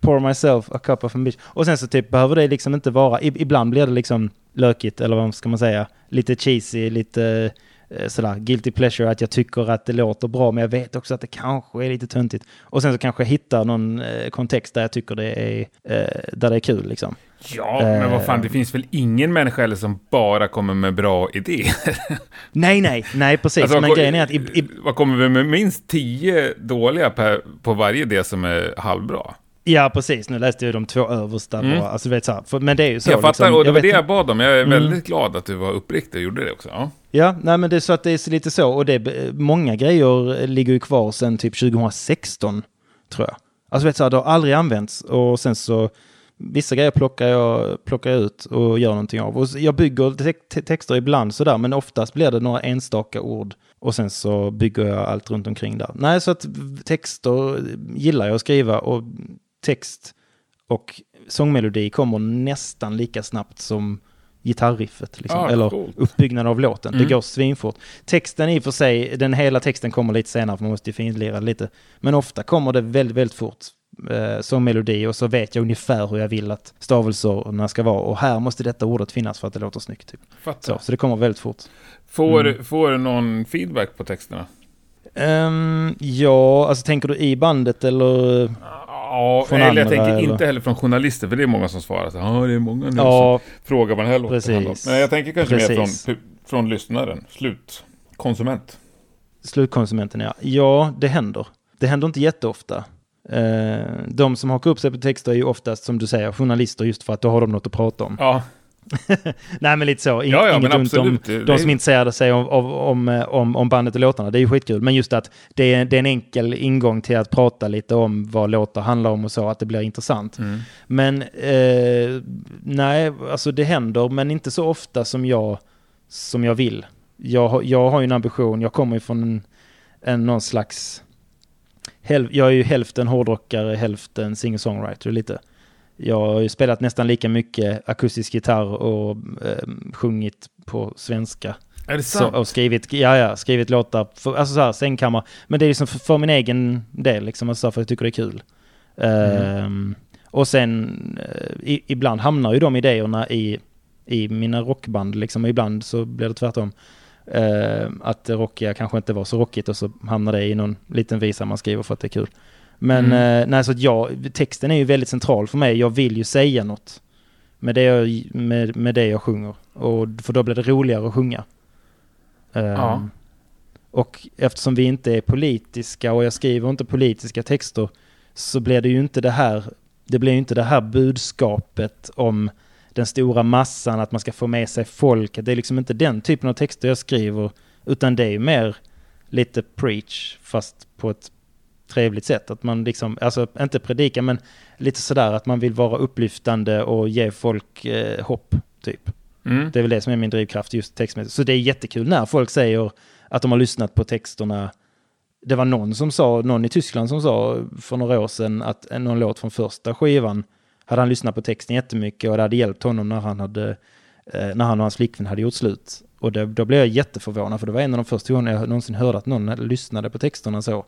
Pour myself a cup of ambition. Och sen så typ behöver det liksom inte vara, ib- ibland blir det liksom lökigt eller vad ska man säga, lite cheesy, lite eh, sådär guilty pleasure att jag tycker att det låter bra men jag vet också att det kanske är lite töntigt. Och sen så kanske jag hittar någon eh, kontext där jag tycker det är, eh, där det är kul liksom. Ja, men vad fan, Eh. det finns väl ingen människa heller som bara kommer med bra idéer? Nej, nej, nej precis. Alltså, men grejen är att i, i, Vad kommer vi med minst tio dåliga per, på varje idé som är halvbra? Ja, precis. Nu läste jag de två översta Mm. bara. Alltså, vet, så här. För, men det är ju så. jag fattar, liksom. och det var det jag bad om. Jag är Mm. väldigt glad att du var uppriktig och gjorde det också. Ja. Ja, nej men det är så att det är lite så. Och det är, många grejer ligger ju kvar sedan typ 2016, tror jag. Alltså vet så här, det har aldrig använts. Och sen så, vissa grejer plockar jag, plockar jag ut och gör någonting av. Och jag bygger te te texter ibland sådär, men oftast blir det några enstaka ord. Och sen så bygger jag allt runt omkring där. Nej, så att texter gillar jag att skriva och text och sångmelodi kommer nästan lika snabbt som gitarriffet. Liksom. Ah, Eller coolt. uppbyggnaden av låten. Mm. Det går svinfort. Texten i och för sig, den hela texten kommer lite senare för man måste ju finlira lite. Men ofta kommer det väldigt, väldigt fort eh, som melodi och så vet jag ungefär hur jag vill att stavelserna ska vara. Och här måste detta ordet finnas för att det låter snyggt. Typ. Så, så det kommer väldigt fort. Får, Mm. får du någon feedback på texterna? Ehm, ja, alltså tänker du i bandet eller? Ja, Från eller jag andra, tänker eller? inte heller från journalister, för det är många som svarar så Ja, det är många nu som Ja, frågar vad den här låten om. Men jag tänker kanske mer Precis. från, pu- från lyssnaren, slutkonsument. slutkonsumenten ja. Ja, det händer. Det händer inte jätteofta. Eh, de som hakar upp sig på texter är ju oftast, som du säger, journalister just för att då har de något att prata om. Ja, Nej, men lite så. Ing- Ja, ja, inget ont om de som är- intresserade sig om, om, om, eh, om, om bandet och låtarna. Det är ju skitkul. Men just att det är, det är en enkel ingång till att prata lite om vad låtar handlar om och så, att det blir intressant. mm. Men eh, nej, alltså det händer, men inte så ofta som jag, som jag vill. Jag, jag har ju en ambition, jag kommer ju från en, en någon slags... Jag är ju hälften hårdrockare, hälften singer-songwriter lite. jag har ju spelat nästan lika mycket akustisk gitarr och eh, sjungit på svenska. Är det Så, sant? och skrivit, ja, ja, skrivit låtar, för, alltså så här, sängkammare. Men det är liksom för, för min egen del, liksom, alltså för att jag tycker det är kul. Ehm, och sen, eh, i, ibland hamnar ju de idéerna i, i mina rockband, liksom, och ibland så blir det tvärtom. Ehm, att det rockiga kanske inte var så rockigt och så hamnar det i någon liten visa man skriver för att det är kul. Men Mm. eh, nej, så jag, texten är ju väldigt central för mig. Jag vill ju säga något med det jag, med, med det jag sjunger. Och, för då blir det roligare att sjunga. Ehm, Ja. Och eftersom vi inte är politiska och jag skriver inte politiska texter så blir det ju inte det här, det blir ju inte det här budskapet om den stora massan, att man ska få med sig folk. Det är liksom inte den typen av texter jag skriver, utan det är mer lite preach, fast på ett trevligt sätt. Att man liksom, alltså inte predika, men lite sådär att man vill vara upplyftande och ge folk eh, hopp, typ. Mm. Det är väl det som är min drivkraft just textmässigt. Så det är jättekul när folk säger att de har lyssnat på texterna. Det var någon som sa, någon i Tyskland som sa för några år sedan att någon låt från första skivan hade han lyssnat på texten jättemycket och det hade hjälpt honom när han, hade, eh, när han och hans flickvän hade gjort slut. Och det, då blev jag jätteförvånad för det var en av de första gångerna jag någonsin hörde att någon lyssnade på texterna så.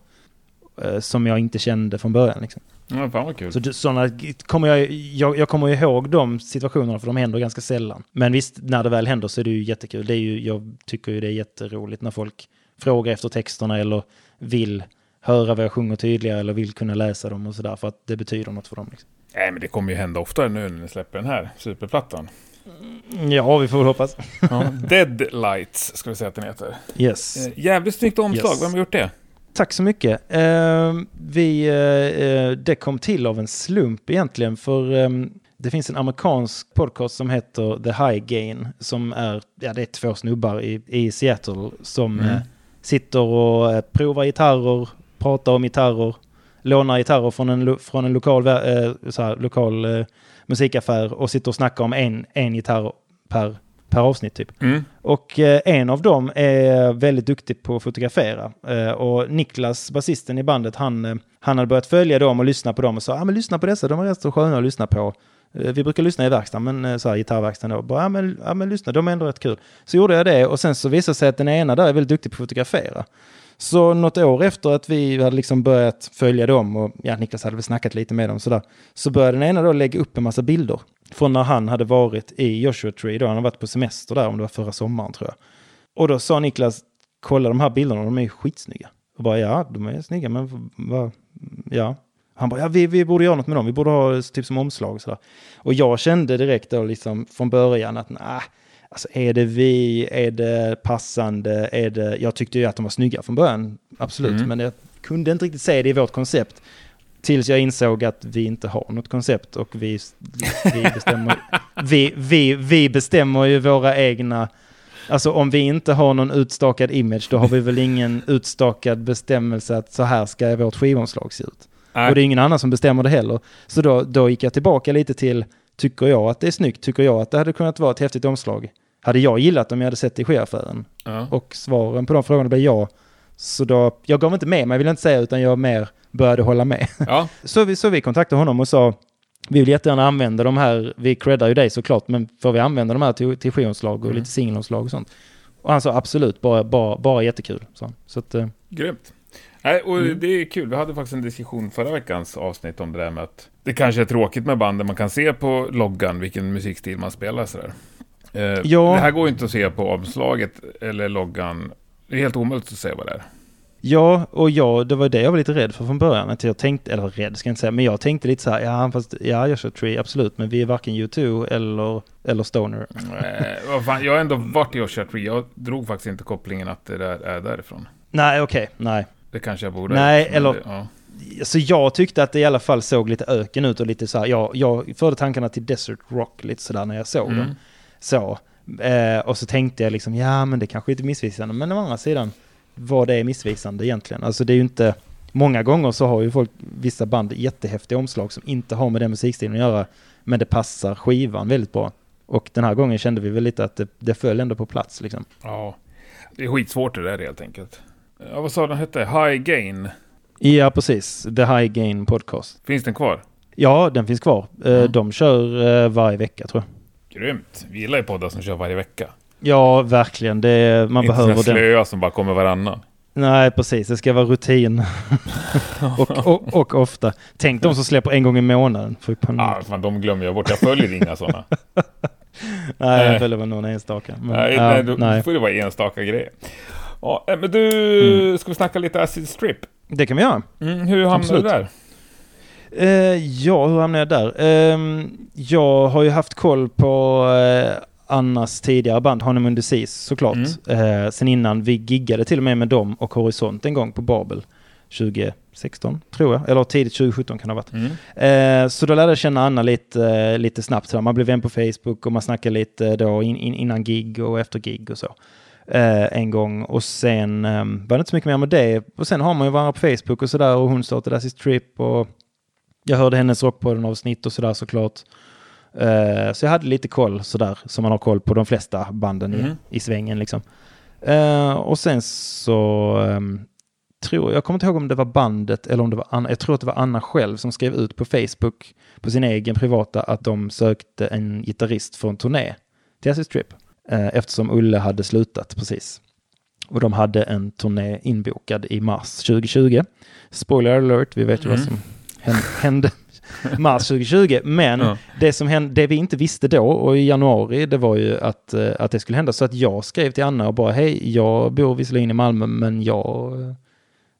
eh, Som jag inte kände från början. Liksom. Ja, fan vad kul. Så sådana kommer jag, jag, jag kommer ihåg de situationerna för de händer ganska sällan. Men visst, när det väl händer så är det ju jättekul. Det är ju, jag tycker ju det är jätteroligt när folk frågar efter texterna eller vill höra vad jag sjunger tydligare eller vill kunna läsa dem och sådär för att det betyder något för dem. Liksom. Nej, men det kommer ju hända oftare nu när ni släpper den här superplattan. Ja, vi får väl hoppas. Ja. Dead Lights ska vi säga att den heter. Yes. Eh, jävligt snyggt omslag. Yes. Vem har gjort det? Tack så mycket. Eh, vi, eh, eh, det kom till av en slump egentligen för ehm, det finns en amerikansk podcast som heter The High Gain som är, ja det är två snubbar i, i Seattle som Mm. sitter och provar gitarrer, pratar om gitarrer, lånar gitarrer från en, från en lokal, eh, så här, lokal eh, musikaffär och sitter och snackar om en, en gitarr per, per avsnitt typ. Mm. Och eh, en av dem är väldigt duktig på att fotografera. Eh, och Niklas, basisten i bandet, han, eh, han hade börjat följa dem och lyssna på dem och sa, ja men lyssna på dessa, de är rätt så sköna att lyssna på. Eh, vi brukar lyssna i verkstaden, men så här, gitarrverkstaden då. Bara, ja men, ja men lyssna, de är ändå rätt kul. Så gjorde jag det och sen så visade det sig att den ena där är väldigt duktig på att fotografera. Så något år efter att vi hade liksom börjat följa dem och ja, Niklas hade väl snackat lite med dem sådär. Så började den ena då lägga upp en massa bilder från när han hade varit i Joshua Tree då. Han hade varit på semester där om det var förra sommaren tror jag. Och då sa Niklas, kolla de här bilderna, de är ju skitsnygga. Och bara ja, de är snygga men vad, ja. Han bara, ja vi, vi borde göra något med dem, vi borde ha typ som omslag och sådär. Och jag kände direkt då liksom från början att nej, alltså är det vi, är det passande, är det, jag tyckte ju att de var snygga från början, absolut, Mm. men jag kunde inte riktigt se det i vårt koncept. Tills jag insåg att vi inte har något koncept och vi, vi, bestämmer, vi, vi, vi bestämmer ju våra egna... Alltså om vi inte har någon utstakad image då har vi väl ingen utstakad bestämmelse att så här ska vårt skivomslag se ut. Nej. Och det är ingen annan som bestämmer det heller. Så då, då gick jag tillbaka lite till, tycker jag att det är snyggt? Tycker jag att det hade kunnat vara ett häftigt omslag? Hade jag gillat om jag hade sett det i skivaffären? Ja. Och svaren på de frågorna blev ja. Så då, jag gav inte med mig, vill jag inte säga, utan jag mer började hålla med. ja. Så vi, så vi kontaktade honom och sa, vi vill jättegärna använda de här, vi creddar ju dig såklart, men får vi använda de här till, till skivomslag och Mm. lite singelomslag och sånt? Och han sa absolut, bara, bara, bara jättekul. Så, så att, eh, Grymt. Nej, och Mm. det är kul. Vi hade faktiskt en diskussion förra veckans avsnitt om det där med att det kanske är tråkigt med band där man kan se på loggan vilken musikstil man spelar sådär. Eh, Ja. Det här går ju inte att se på omslaget eller loggan. Det är helt omöjligt att se vad det är. Ja, och jag, det var det jag var lite rädd för från början. Att jag tänkte, eller rädd ska jag inte säga, men jag tänkte lite så här, ja fast, ja jag kör Tree, absolut, men vi är varken U2 eller, eller Stoner. Eh, vad fan, jag har ändå varit i Joshua Tree. Jag drog faktiskt inte kopplingen att det där är därifrån. Nej, okej, nej. Det kanske jag borde Nej, eller- det- Ja. Så jag tyckte att det i alla fall såg lite öken ut och lite så här, jag, jag förde tankarna till Desert Rock lite sådär när jag såg Mm. den. Så. Eh, och så tänkte jag liksom, ja men det kanske inte är missvisande, men å andra sidan, vad det är missvisande egentligen. Alltså det är ju inte, många gånger så har ju folk, vissa band jättehäftiga omslag som inte har med den musikstilen att göra, men det passar skivan väldigt bra. Och den här gången kände vi väl lite att det, det föll ändå på plats liksom. ja. Det är skitsvårt det där helt enkelt. Ja, vad sa den hette? High Gain. Ja, precis. The High Gain Podcast. Finns den kvar? Ja, den finns kvar. Mm. De kör eh, varje vecka tror jag. Grymt. Vi gillar ju poddar som kör varje vecka. Ja, verkligen. Det, man Inte behöver såna den. slöa som bara kommer varannan. Nej, precis. Det ska vara rutin. och, och, och ofta. Tänk de som släpper en gång i månaden. Får. Ah, fan, de glömmer jag bort. Jag följer inga sådana. nej, jag följer väl någon enstaka. Men, nej, nej, då nej. får det vara enstaka grejer. Ja, eh, men du, Mm. ska vi snacka lite Acid Strip? Det kan vi göra. Mm, hur hamnade du där? Eh, ja, hur hamnade jag där? Ehm, jag har ju haft koll på eh, Annas tidigare band, Honeymoon Disease såklart. Eh, sen innan vi giggade till och med med dem och Horisont en gång på Babel 2016 tror jag, eller tidigt 2017 kan det ha varit. Mm. Eh, så då lärde jag känna Anna lite, eh, lite snabbt. Så man blev vän på Facebook och man snackade lite då in, in, innan gig och efter gig och så. Eh, en gång och sen eh, var det inte så mycket mer med det. Och sen har man ju varandra på Facebook och sådär och hon startade Acid Trip och jag hörde hennes rockpodden avsnitt och sådär såklart. Eh, så jag hade lite koll sådär som man har koll på de flesta banden Mhm. i, i svängen liksom. Eh, och sen så ehm, tror jag kommer inte ihåg om det var bandet eller om det var Anna. Jag tror att det var Anna själv som skrev ut på Facebook på sin egen privata att de sökte en gitarrist för en turné till Acid Trip. Eh, eftersom Ulle hade slutat precis. Och de hade en turné inbokad i mars 2020. Spoiler alert, vi vet ju vad Mm. som hände, mars 2020. Men Ja. det, som hände, det vi inte visste då och i januari, det var ju att, eh, att det skulle hända. Så att jag skrev till Anna och bara, hej, jag bor visserligen i Malmö, men jag,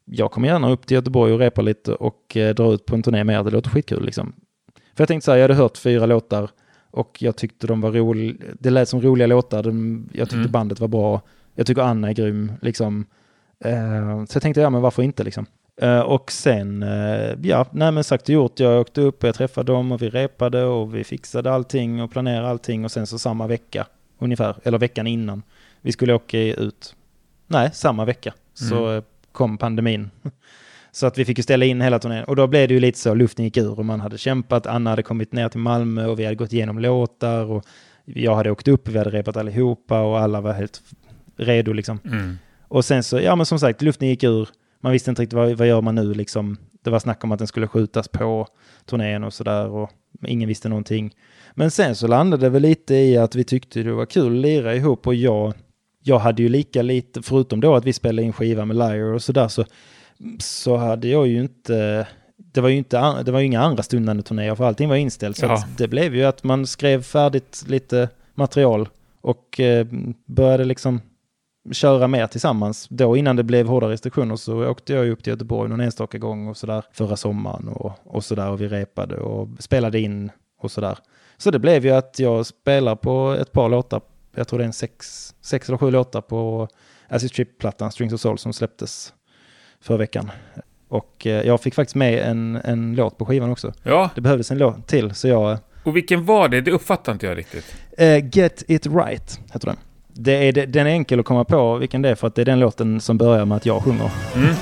jag kommer gärna upp till Göteborg och repa lite och eh, dra ut på en turné med er. Det låter skitkul liksom. För jag tänkte så här, jag hade hört fyra låtar och jag tyckte de var roliga. Det lät som roliga låtar. De, jag tyckte Mm. bandet var bra. Jag tycker Anna är grym, liksom. Eh, så jag tänkte, ja men varför inte liksom. Eh, och sen, eh, ja, nej men sagt och gjort. Jag åkte upp och jag träffade dem och vi repade och vi fixade allting och planerade allting och sen så samma vecka ungefär, eller veckan innan vi skulle åka ut. Nej, samma vecka så Mm. kom pandemin. Så att vi fick ju ställa in hela turnén. Och då blev det ju lite så, luften gick ur och man hade kämpat. Anna hade kommit ner till Malmö och vi hade gått igenom låtar och jag hade åkt upp, vi hade repat allihopa och alla var helt redo liksom. Mm. Och sen så, ja men som sagt, luften gick ur. Man visste inte riktigt vad, vad gör man nu liksom. Det var snack om att den skulle skjutas på turnén och sådär och ingen visste någonting. Men sen så landade det väl lite i att vi tyckte det var kul att lira ihop och jag, jag hade ju lika lite, förutom då att vi spelade in skiva med Liar och sådär så, så hade jag ju inte, det var ju inte, det var ju inga andra stundande turnéer för allting var inställt. Så Ja. det blev ju att man skrev färdigt lite material och eh, började liksom köra mer tillsammans. Då innan det blev hårda restriktioner så åkte jag upp till Göteborg någon enstaka gång och sådär förra sommaren och, och sådär och vi repade och spelade in och sådär. Så det blev ju att jag spelar på ett par låtar, jag tror det är en sex, sex eller sju låtar på Acid Trip-plattan Strings of Soul som släpptes förra veckan. Och eh, jag fick faktiskt med en, en låt på skivan också. Ja, Det behövdes en låt till så jag och vilken var det? Det uppfattar inte jag riktigt. Eh, Get It Right heter den. Det är, den är enkel att komma på vilken det är för att det är den låten som börjar med att jag sjunger. Mm.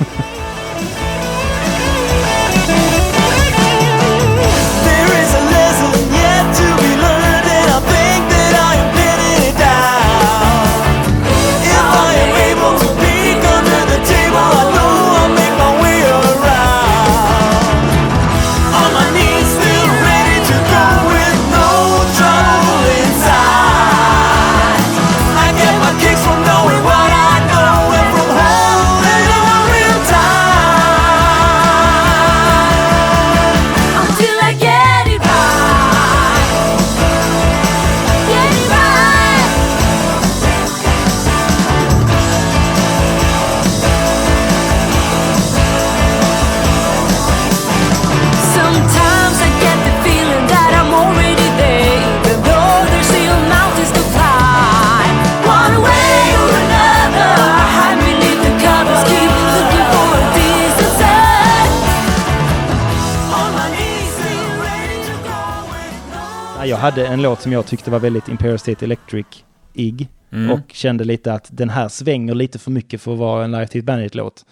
Hade en låt som jag tyckte var väldigt Imperial State Electric-ig. Mm. Och kände lite att den här svänger lite för mycket för att vara en Live Teeth Bandit-låt.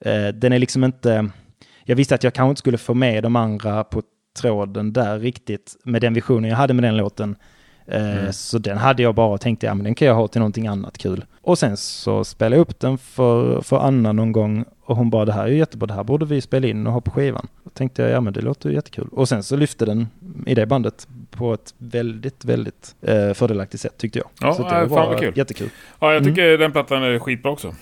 Eh, den är liksom inte... Jag visste att jag kanske inte skulle få med de andra på tråden där riktigt med den visionen jag hade med den låten. Eh, Så den hade jag bara och tänkte, ja men den kan jag ha till någonting annat kul. Och sen så spelade jag upp den för, för Anna någon gång och hon bara, det här är ju jättebra, det här borde vi spela in och ha på skivan. Då tänkte jag, ja men det låter ju jättekul. Och sen så lyfte den i det bandet på ett väldigt, väldigt eh, fördelaktigt sätt tyckte jag. Ja, så äh, det fan var vad kul. jättekul. Ja, jag Mm. tycker den plattan är skitbra också.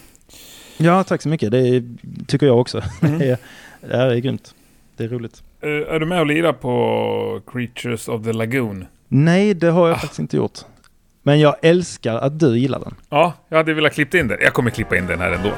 Ja, tack så mycket. Det tycker jag också. Mm. det, är, det här är grymt. Det är roligt. Eh, är du med och lirar på Creatures of the Lagoon? Nej, det har jag Ah. faktiskt inte gjort. Men jag älskar att du gillar den. Ja, jag hade velat klippa in den. Jag kommer klippa in den här ändå.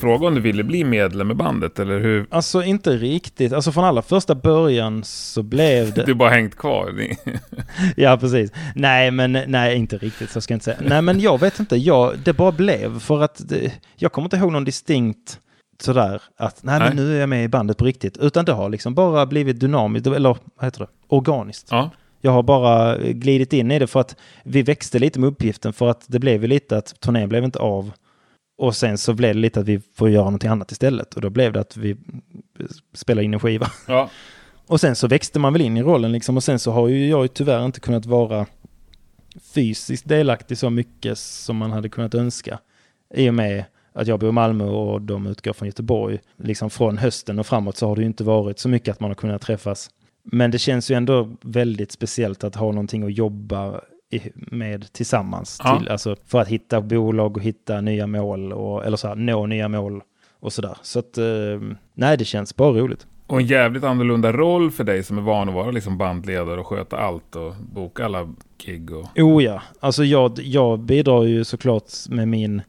Fråga om du ville bli medlem i bandet, eller hur? Alltså inte riktigt. Alltså från allra första början så blev det... Du bara hängt kvar? Ja, precis. Nej, men nej, inte riktigt så ska jag inte säga. Nej, men jag vet inte. Jag, det bara blev för att det, jag kommer inte ihåg någon distinkt sådär att nej, men Nej. nu är jag med i bandet på riktigt. Utan det har liksom bara blivit dynamiskt, eller vad heter det? Organiskt. Ja. Jag har bara glidit in i det för att vi växte lite med uppgiften för att det blev ju lite att turnén blev inte av. Och sen så blev det lite att vi får göra någonting annat istället. Och då blev det att vi spelar in en skiva. ja. Och sen så växte man väl in i rollen liksom. Och sen så har ju jag ju tyvärr inte kunnat vara fysiskt delaktig så mycket som man hade kunnat önska. I och med att jag bor i Malmö och de utgår från Göteborg. Liksom från hösten och framåt så har det ju inte varit så mycket att man har kunnat träffas. Men det känns ju ändå väldigt speciellt att ha någonting att jobba med tillsammans. Ja. Till, alltså för att hitta bolag och hitta nya mål och, eller så här, nå nya mål och sådär. Så att, eh, nej det känns bara roligt. Och en jävligt annorlunda roll för dig som är van att vara liksom bandledare och sköta allt och boka alla gig och... Oh ja, alltså jag, jag bidrar ju såklart med min,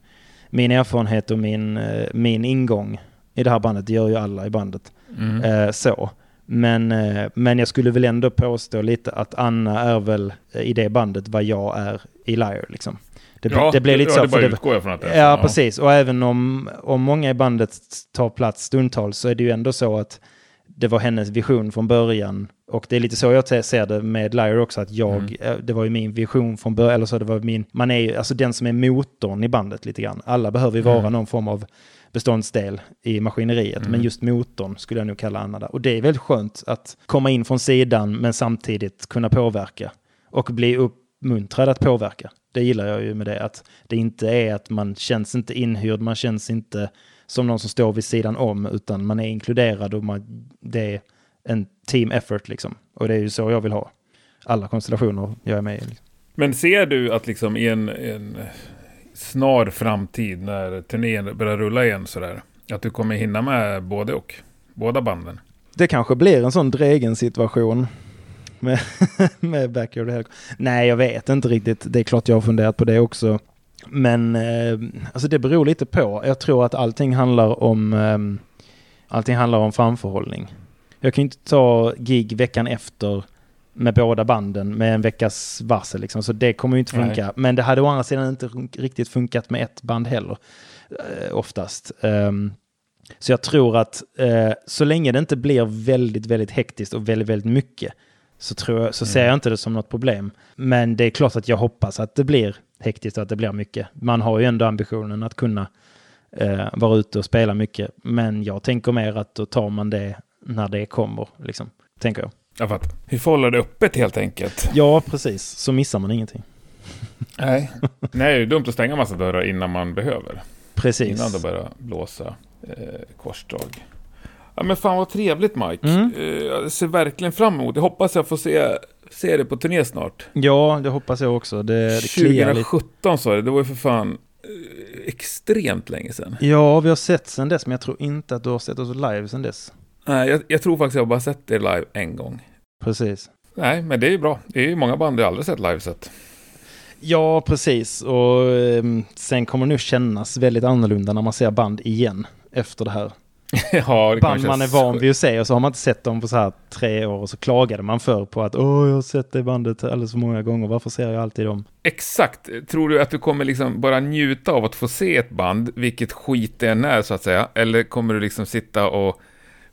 min erfarenhet och min, eh, min ingång i det här bandet. Det gör ju alla i bandet. Mm. Eh, så. Men, eh, men jag skulle väl ändå påstå lite att Anna är väl eh, i det bandet vad jag är i Liar liksom. Det, blir- det blir lite ja, så. det för bara det, utgår jag från att det är Ja, så. precis. Och även om, om många i bandet tar plats stundtals så är det ju ändå så att det var hennes vision från början. Och det är lite så jag ser det med Liar också, att jag, Mm. eh, det var ju min vision från början, eller så det var min, man är ju alltså den som är motorn i bandet lite grann. Alla behöver ju vara Mm. någon form av beståndsdel i maskineriet, Mm. men just motorn skulle jag nog kalla Anna där. Och det är väldigt skönt att komma in från sidan men samtidigt kunna påverka och bli uppmuntrad att påverka. Det gillar jag ju med det, att det inte är att man känns inte inhyrd, man känns inte som någon som står vid sidan om, utan man är inkluderad och man, det är en team effort liksom. Och det är ju så jag vill ha. Alla konstellationer jag är med i. Liksom. Men ser du att liksom i en, en snar framtid när turnén börjar rulla igen sådär, att du kommer hinna med både och? Båda banden? Det kanske blir en sån dregen situation med, med Backyard Hell. Nej, jag vet inte riktigt. Det är klart jag har funderat på det också. Men eh, alltså det beror lite på. Jag tror att allting handlar om eh, allting handlar om framförhållning. Jag kan ju inte ta gig veckan efter med båda banden med en veckas varsel liksom. Så det kommer ju inte funka. Men det hade å andra sidan inte riktigt funkat med ett band heller. Eh, oftast. Ehm, så jag tror att eh, så länge det inte blir väldigt, väldigt hektiskt och väldigt, väldigt mycket så, tror jag, så ser jag inte det som något problem. Men det är klart att jag hoppas att det blir hektiskt och att det blir mycket. Man har ju ändå ambitionen att kunna eh, vara ute och spela mycket. Men jag tänker mer att då tar man det när det kommer, liksom. Tänker jag. Jag fattar. Vi får hålla det öppet helt enkelt. Ja, precis. Så missar man ingenting. Nej. Nej, det är dumt att stänga massa dörrar innan man behöver. Precis. Innan det börjar blåsa eh, korsdrag. Ja men fan vad trevligt Mike. Mm. Eh, jag ser verkligen fram emot. Jag hoppas jag får se se det på turné snart. Ja, det hoppas jag också. Det, det kliar lite. 2017 sa det, det var ju för fan eh, extremt länge sedan. Ja, vi har sett sen dess, men jag tror inte att du har sett oss live sen dess. Nej, jag, jag tror faktiskt jag bara sett det live en gång. Precis. Nej, men det är ju bra. Det är ju många band jag aldrig sett live sett. Ja, precis. Och ehm, sen kommer det nog kännas väldigt annorlunda när man ser band igen efter det här. ja, det Band man är van vid att se och så har man inte sett dem på så här tre år och så klagade man för på att åh, jag har sett det bandet alldeles för många gånger, varför ser jag alltid dem? Exakt. Tror du att du kommer liksom bara njuta av att få se ett band, vilket skit det än är så att säga? Eller kommer du liksom sitta och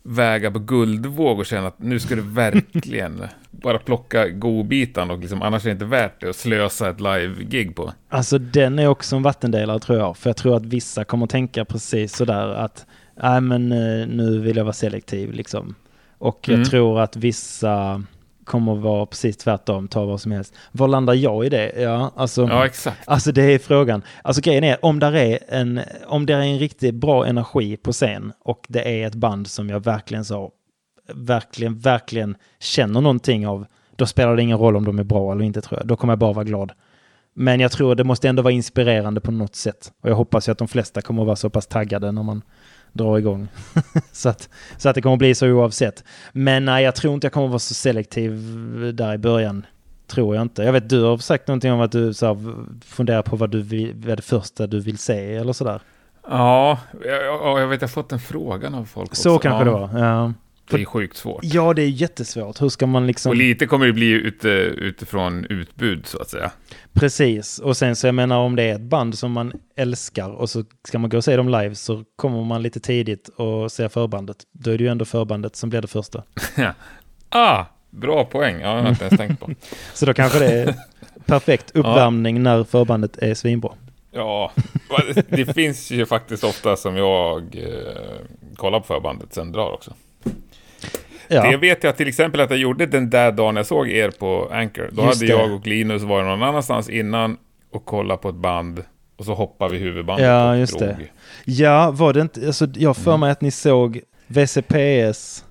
väga på guldvåg och känna att nu ska du verkligen bara plocka godbitan och liksom, annars är det inte värt det att slösa ett live-gig på? Alltså den är också en vattendelare tror jag, för jag tror att vissa kommer tänka precis sådär att nej men eh, nu vill jag vara selektiv liksom. Och Mm. jag tror att vissa kommer vara precis tvärtom, ta vad som helst. Var landar jag i det? Ja, alltså... Ja, exakt. Alltså det är frågan. Alltså grejen är, om där är en, om det är en riktigt bra energi på scen och det är ett band som jag verkligen så, verkligen, verkligen känner någonting av, då spelar det ingen roll om de är bra eller inte tror jag. Då kommer jag bara vara glad. Men jag tror det måste ändå vara inspirerande på något sätt. Och jag hoppas ju att de flesta kommer att vara så pass taggade när man drar igång. så, att, så att det kommer bli så oavsett. Men nej, jag tror inte jag kommer vara så selektiv där i början. Tror jag inte. Jag vet, du har sagt någonting om att du så här, funderar på vad, du vill, vad det första du vill se eller sådär. Ja, jag, jag, jag vet, jag har fått den frågan av folk också. Så kanske ja, det var. Ja. Det är sjukt svårt. ja, det är jättesvårt. Hur ska man liksom... Och lite kommer det bli ute, utifrån utbud, så att säga. Precis. Och sen så jag menar om det är ett band som man älskar och så ska man gå och se dem live så kommer man lite tidigt och se förbandet. Då är det ju ändå förbandet som blir det första. ah, bra poäng. Ja, jag har inte ens tänkt på. Så då kanske det är perfekt uppvärmning när förbandet är svinbra. Ja, det finns ju faktiskt ofta som jag eh, kollar på förbandet sen drar också. Ja, Det vet jag till exempel att jag gjorde den där dagen jag såg er på Anchor. Då Just hade det. jag och Linus varit någon annanstans innan och kollat på ett band och så hoppade vi huvudbandet Ja, och just drog. det. ja var det inte... Alltså, jag för mig att ni såg VCPS.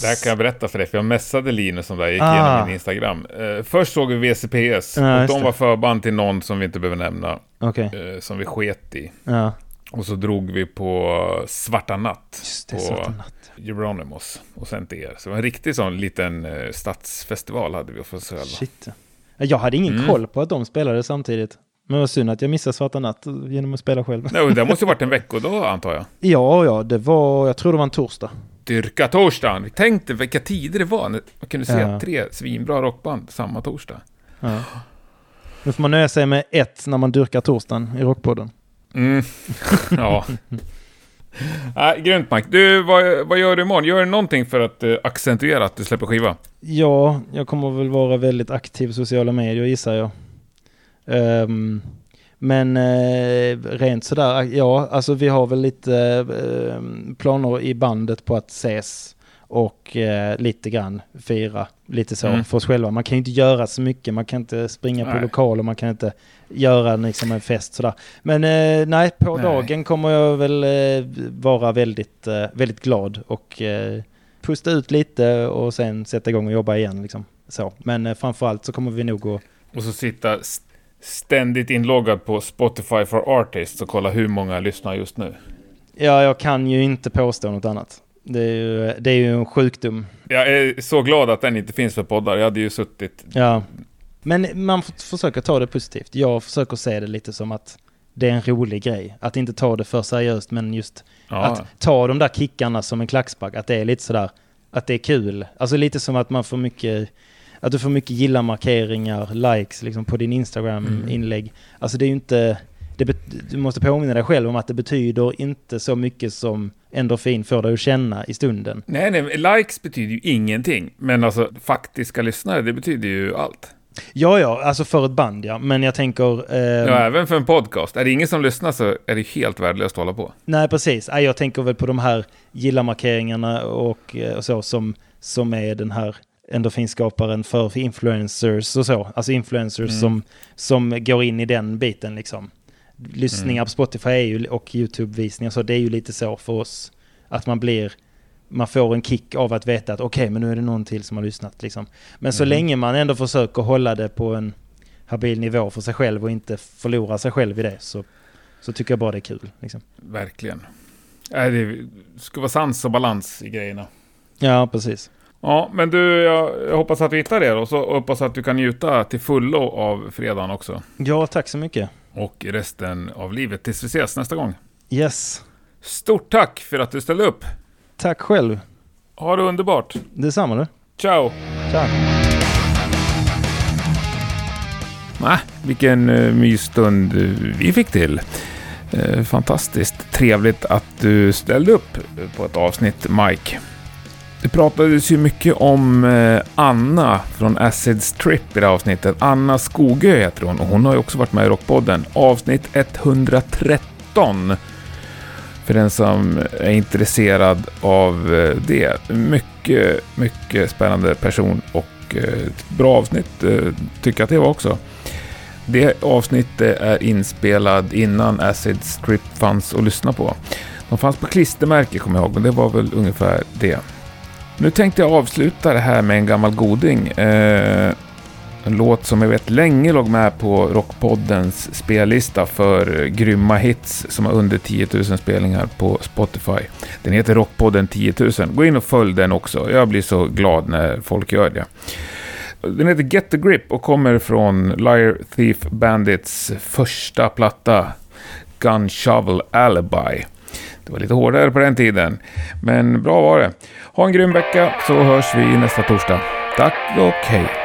Det här kan jag berätta för dig, för jag messade Linus om det här, gick Ah. igenom min Instagram. Eh, först såg vi VCPS, Ja, och de var förband till någon som vi inte behöver nämna, Okej. eh, som vi sket i. Ja, Och så drog vi på Svarta Natt just det. på Svarta natt. Euronymous och sen till er. Så det var en riktig sån liten eh, stadsfestival hade vi för oss själva. Shit. Ja, Jag hade ingen Mm. koll på att de spelade samtidigt. Men vad synd att jag missade Svarta natt genom att spela själv. Nej, det måste ju varit en veckodag antar jag. Ja, ja, det var... Jag tror det var en torsdag. Dyrka torsdagen. Tänk dig vilka tider det var. Man kunde se Ja. tre svinbra rockband samma torsdag. Ja. Nu får man nöja sig med ett när man dyrkar torsdagen i Rockpodden. Mm. ja. Äh, grymt Mike. Du, vad, vad gör du imorgon? Gör du någonting för att eh, accentuera att du släpper skiva? Ja, jag kommer väl vara väldigt aktiv i sociala medier gissar jag. Um, men eh, rent sådär, ja, alltså vi har väl lite eh, planer i bandet på att ses och eh, lite grann fira lite så Mm. för oss själva. Man kan ju inte göra så mycket, man kan inte springa på Nej. lokaler, man kan inte göra liksom en fest sådär. Men eh, nej, på Nej. dagen kommer jag väl eh, vara väldigt, eh, väldigt glad och eh, pusta ut lite och sen sätta igång och jobba igen liksom. Så. Men eh, framförallt så kommer vi nog att Och så sitta st- ständigt inloggad på Spotify for Artists och kolla hur många lyssnar just nu. Ja, jag kan ju inte påstå något annat. Det är ju, det är ju en sjukdom. Jag är så glad att den inte finns för poddar. Jag hade ju suttit... Ja. Men man får försöka ta det positivt. Jag försöker se det lite som att det är en rolig grej. Att inte ta det för seriöst, men just Ja, att ta de där kickarna som en klackspark. Att det är lite sådär, att det är kul. Alltså lite som att man får mycket, att du får mycket gilla-markeringar, likes liksom på din Instagram-inlägg. Alltså det är ju inte, du måste påminna dig själv om att det betyder inte så mycket som endorfin får dig att känna i stunden. Nej, nej, likes betyder ju ingenting. Men alltså faktiska lyssnare, det betyder ju allt. Ja, ja, alltså för ett band ja. Men jag tänker... ehm, Ja, även för en podcast. Är det ingen som lyssnar så är det helt värdelöst att hålla på. Nej, precis. Jag tänker väl på de här gilla-markeringarna och, eh, och så som, som är den här endorfinskaparen för influencers och så. Alltså influencers Mm. som, som går in i den biten liksom. Lyssningar Mm. på Spotify är ju, och YouTube-visningar så det är ju lite så för oss. Att man blir man får en kick av att veta att okej, men nu är det någon till som har lyssnat. Liksom. Men så länge man ändå försöker hålla det på en habil nivå för sig själv och inte förlora sig själv i det så, så tycker jag bara det är kul. Liksom. Verkligen. Nej, det ska vara sans och balans i grejerna. Ja, precis. Ja, men du, jag, jag hoppas att vi hittar det och så hoppas att du kan njuta till fullo av fredagen också. Ja, tack så mycket. Och resten av livet tills vi ses nästa gång. Yes. Stort tack för att du ställde upp. Tack själv. Ha det underbart. Detsamma du. Ciao! Ciao. Nej, vilken uh, mysstund eh, vi fick till. Eh, fantastiskt trevligt att du ställde upp eh, på ett avsnitt, Mike. Det pratades ju mycket om eh, Anna från Acids Trip i det här avsnittet. Anna Skogö heter hon och hon har ju också varit med i Rockpodden. Avsnitt 113. För den som är intresserad av eh, det. Mycket, mycket spännande person och eh, ett bra avsnitt tycker jag att det var också. Det avsnittet är inspelad innan Acid Strip fanns att lyssna på. De fanns på klistermärke kommer jag ihåg, men det var väl ungefär det. Nu tänkte jag avsluta det här med en gammal goding. Eh, en låt som jag vet länge låg med på Rockpoddens spellista för grymma hits som har under 10 000 spelningar på Spotify. Den heter Rockpodden 10 000. Gå in och följ den också. Jag blir så glad när folk gör det. Den heter Get the Grip och kommer från Liar Thief Bandits första platta Gun Shovel Alibi. Det var lite hårdare på den tiden, men bra var det. Ha en grym vecka så hörs vi nästa torsdag. Tack och hej!